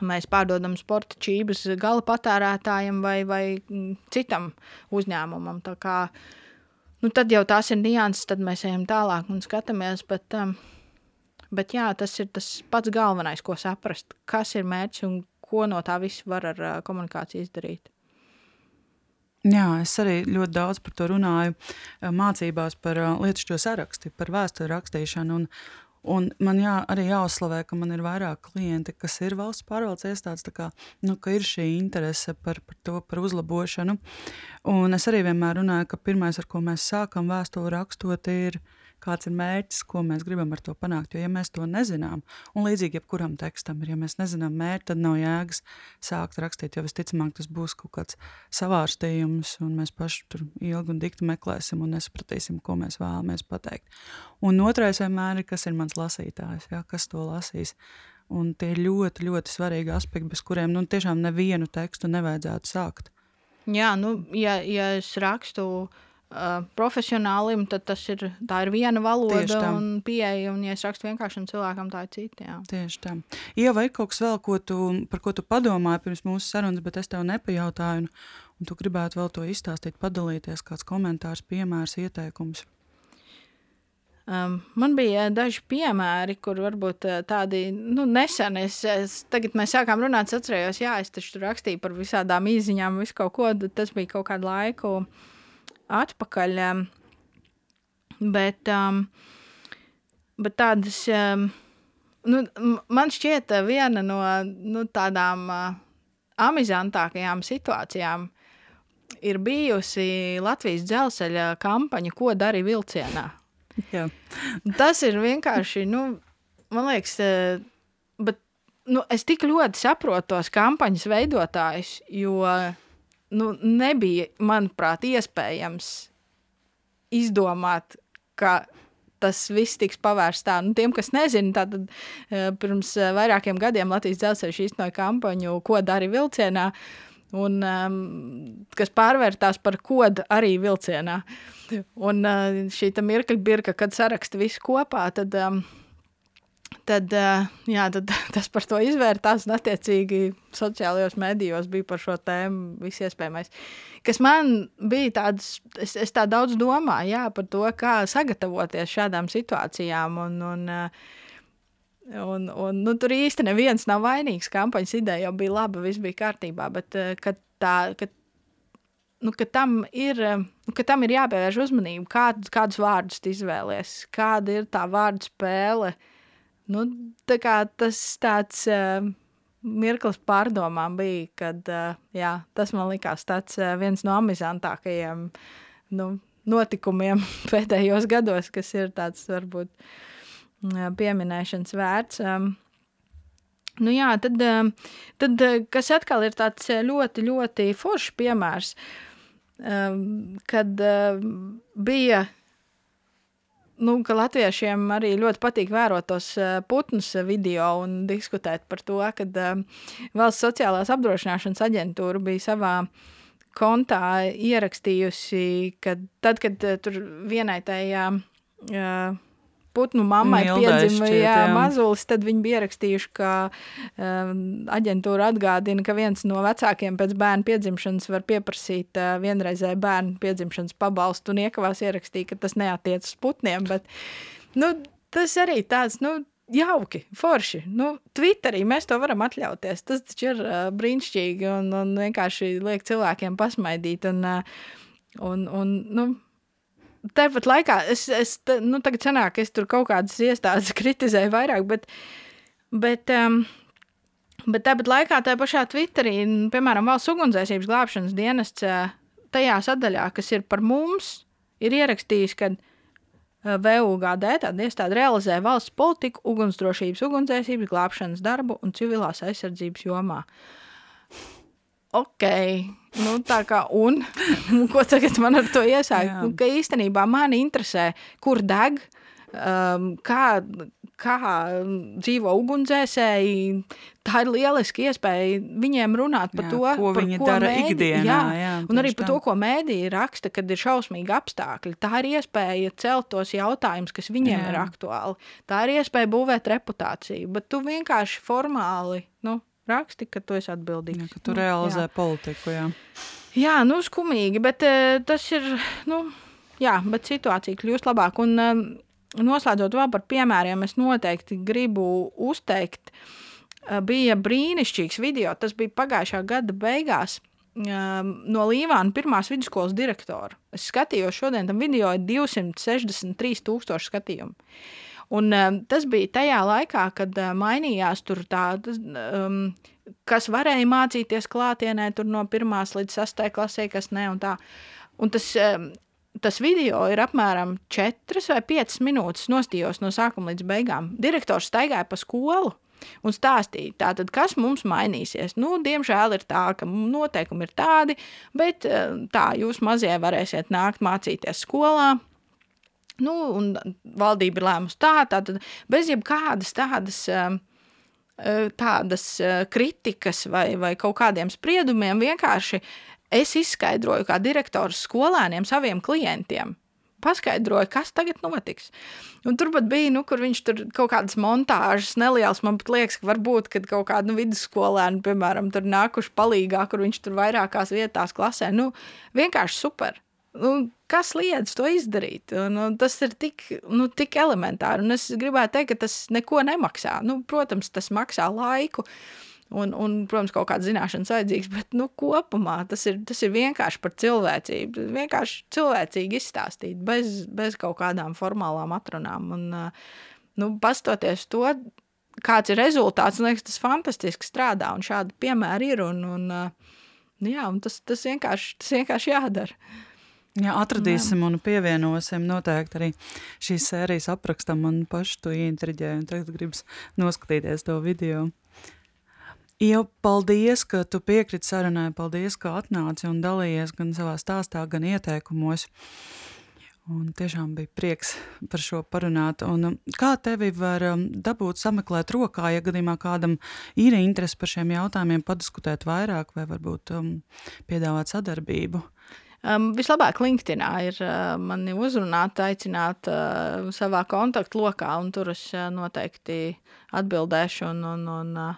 mēs pārdodam sporta čības gala patērētājiem vai, vai citam uzņēmumam. Tā kā, nu, tad jau tās ir nianses, tad mēs ejam tālāk un skatāmies. Bet, um, bet jā, tas ir tas pats galvenais, ko saprast, kas ir mērķis un ko no tā viss var ar komunikāciju izdarīt. Jā, es arī ļoti daudz par to runāju mācībās par uh, lietu sarakstu, par vēsturi rakstīšanu. Un, un man jā, arī jāuzslavē, ka man ir vairāk klienti, kas ir valsts pārvaldes iestādes, kā, nu, ka ir šī interese par, par to, par uzlabošanu. Un es arī vienmēr runāju, ka pirmais, ar ko mēs sākam vēstuli rakstot, ir uh, kāds ir mērķis, ko mēs gribam ar to panākt. Jo, ja mēs to nezinām, un līdzīgi jebkuram tekstam ir, ja mēs nezinām mērķi, tad nav jēgas sākt rakstīt, jo visticamāk tas būs kaut kāds savārstījums, un mēs paši tur ilgi un dikti meklēsim un nesapratīsim, ko mēs vēlamies pateikt. Un otrais vienmēr ir, kas ir mans lasītājs, ja, kas to lasīs. Un tie ir ļoti, ļoti svarīgi aspekti, bez kuriem nu, tiešām nevienu tekstu nevajadzētu sākt. Jā, nu, ja, ja es rakstu uh, uh, profesionālim, tad tas ir, ir viena valoda un pieeja. Un, ja es rakstu vienkāršam cilvēkam, tā ir cita. Jā. Tieši tā. Ieva, ir kaut kas vēl, ko tu, par ko tu padomāji pirms mūsu sarunas, bet es tev nepajautāju. Un, un tu gribētu vēl to izstāstīt, padalīties, kāds komentārs, piemērs, ieteikums. Um, man bija daži piemēri, kur varbūt tādi nu, nesen, es, es, tagad mēs sākām runāt, atcerējos, jā, es taču tur rakstīju par visādām īziņām, visu kaut ko, tas bija kaut kādu laiku atpakaļ. Bet, um, bet tādas, um, nu, man šķiet, viena no nu, tādām uh, amizantākajām situācijām ir bijusi Latvijas dzelzceļa kampaņa, ko darīja vilcienā. Jā. Tas ir vienkārši, nu, man liekas, eh, bet nu, es tik ļoti saprotu tos kampaņas veidotājus, jo nu, nebija, manuprāt, iespējams izdomāt, ka tas viss tiks pavērsts tā. Nu, tiem, kas nezina, tad eh, pirms eh, vairākiem gadiem Latvijas dzelzceļš īstenoja kampaņu, ko dari vilcienā, un um, kas pārvērtās par kodu arī vilcienā. Uh, Un šī mirkļa birka, kad saraksta visu kopā, tad, tad, jā, tad tas par to izvērtās un attiecīgi sociālajos medijos bija par šo tēmu viss iespējamais. Kas man bija tāds, es, es tā daudz domāju, jā, par to, kā sagatavoties šādām situācijām un, un Un, un, nu, tur īsti neviens nav vainīgs. Kampaņas ideja jau bija laba, viss bija kārtībā. Bet, kad tā, kad nu, ka, tam ir, nu, ka tam ir jāpievērš uzmanība, kād, kādus vārdus izvēlēties, kāda ir tā vārdu spēle. Nu, tā kā tas tāds uh, mirklis pārdomām bija, kad uh, jā, tas man likās tāds uh, viens no amizantākajiem nu, notikumiem pēdējos gados, kas ir tāds varbūt uh, pieminēšanas vērts. Um, Nu jā, tad, tad, kas atkal ir tāds ļoti, ļoti foršs piemērs, uh, Ehm, kad ehm, bija nu, ka latviešiem arī ļoti patīk vērot tos eh, putnus video un diskutēt par to, ka uh, valsts sociālās apdrošināšanas aģentūra bija savā kontā ierakstījusi, ka tad, kad uh, tur vienai tajā uh, putnu mammai piedzima jā, jā. mazulis, tad viņi bija ierakstījuši, ka um, aģentūra atgādina, ka viens no vecākiem pēc bērna piedzimšanas var pieprasīt uh, vienreizēju bērnu piedzimšanas pabalstu un iekavās ierakstīja, ka tas neatiec uz putniem, bet nu, tas arī tāds, nu, jauki, forši. Nu, Twitterī mēs to varam atļauties. Tas taču ir uh, brīnišķīgi un, un vienkārši liek cilvēkiem pasmaidīt. Un, uh, un, un, nu, tāpat laikā es, es nu, tagad sanāk, es tur kaut kādas iestādes kritizēju vairāk, bet, bet, um, bet tāpat laikā tajā pašā Twitterī, piemēram, valsts ugunsdzēsības glābšanas dienests tajā sadaļā, kas ir par mums, ir ierakstījis, ka VUGD tāda iestāde realizē valsts politiku, ugunsdrošības, ugunsdzēsības, glābšanas darbu un civilās aizsardzības jomā. Ok, Nu, tā kā, un, un ko tagad man ar to iesākt? Nu, ka īstenībā mani interesē, kur deg, um, kā, kā dzīvo ugunsdzēsēji. Tā ir lieliski iespēja viņiem runāt par jā, to, ko viņi ko dara mēdī, ikdienā. Jā, jā, un arī par tā. to, ko mēdīja raksta, kad ir šausmīgi apstākļi. Tā ir iespēja celt tos jautājumus, kas viņiem jā. ir aktuāli. Tā ir iespēja būvēt reputāciju, bet tu vienkārši formāli. Nu, raksti, ka tu esi atbildīgs. Jā, ka tu nu, realizē jā. politiku. Jā, jā nu, skumīgi, bet uh, tas ir. Nu, jā, bet situācija kļūst labāka. Un uh, noslēdzot vēl par piemēriem, es noteikti gribu uzteikt, uh, bija brīnišķīgs video. Tas bija pagājušā gada beigās. No Līvāna pirmās vidusskolas direktora. Es skatījos, šodien tam video ir 263,000 skatījumu. Un, um, tas bija tajā laikā, kad uh, mainījās tur tādas, um, kas varēja mācīties klātienē, tur no 1 līdz 6 klasē, kas ne un tā. Un tas, um, tas video ir apmēram 4 vai 5 minūtes nostījos no sākuma līdz beigām. Direktors staigāja pa skolu un stāstīja, tātad, kas mums mainīsies. Nu, diemžēl ir tā, ka noteikumi ir tādi, bet tā jūs mazie varēsiet nākt mācīties skolā. Nu, un valdība ir lēmusi tā, tātad bez jebkādas tādas, um, uh, tādas uh, kritikas vai, vai kaut kādiem spriedumiem vienkārši es izskaidroju kā direktors skolēniem saviem klientiem. Paskaidroju, kas tagad notiks. Un turpat bija, nu, kur viņš tur kaut kādas montāžas nelielas. Man pat liekas, ka varbūt, kaut kāda nu, vidusskolēna, piemēram, tur nākuši palīgā, kur viņš tur vairākās vietās klasē. Nu, vienkārši super. Nu, kas liedz to izdarīt? Un tas ir tik, nu, tik elementāri. Un es gribētu teikt, ka tas neko nemaksā. Nu, protams, tas maksā laiku. Un, un, protams, kaut kāda zināšana vajadzīgs, bet nu, kopumā tas ir, tas ir vienkārši par cilvēcību. Vienkārši cilvēcīgi izstāstīt, bez, bez kaut kādām formālām atrunām. Un, nu, pastoties to, kāds ir rezultāts, man liekas, tas fantastiski strādā. Un šādi piemēri ir. Un, un, nu, jā, un tas, tas, vienkārši, tas vienkārši jādara. Jā, atradīsim Jā. un pievienosim noteikti arī šīs sērijas aprakstam. Man pašu to ieintriģēja un tagad gribas noskatīties to video. Jau paldies, ka tu piekriti sarunai, paldies, ka atnāci un dalījies gan savā stāstā, gan ieteikumos. Un tiešām bija prieks par šo parunāt. Un um, kā tevi var um, dabūt sameklēt rokā, ja gadījumā kādam ir interese par šiem jautājumiem, padiskutēt vairāk vai varbūt um, piedāvāt sadarbību? Um, vislabāk LinkedInā ir uh, mani uzrunāt, aicināt uh, savā kontaktu lokā, un tur es uh, noteikti atbildēšu, un, un, un uh,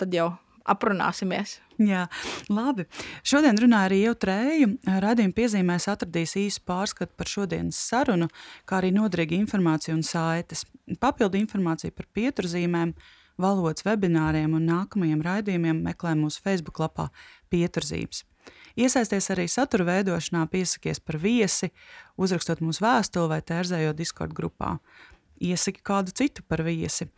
tad jau aprunāsimies. Jā, labi. Šodien runāja arī jau trēju. Radījuma piezīmēs atradīs īsu pārskatu par šodienas sarunu, kā arī noderīgu informāciju un saites. Papildu informāciju par pieturzīmēm, valodas webināriem un nākamajiem raidījumiem meklē mūsu Facebook lapā Pieturzīmes. Iesaisties arī satura veidošanā, piesakies par viesi, uzrakstot mums vēstuli vai tērzējot Discord grupā. Iesaki kādu citu par viesi.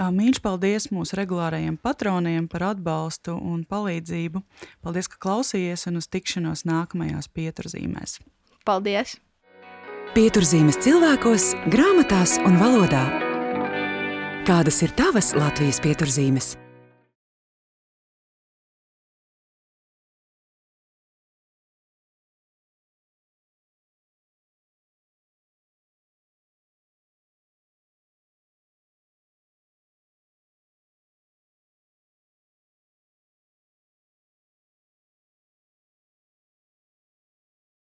Mīļš paldies mūsu regulārajiem patroniem par atbalstu un palīdzību. Paldies, ka klausījies un uz tikšanos nākamajās pieturzīmēs. Paldies! Pieturzīmes cilvēkos, grāmatās un valodā. Kādas ir tavas Latvijas pieturzīmes?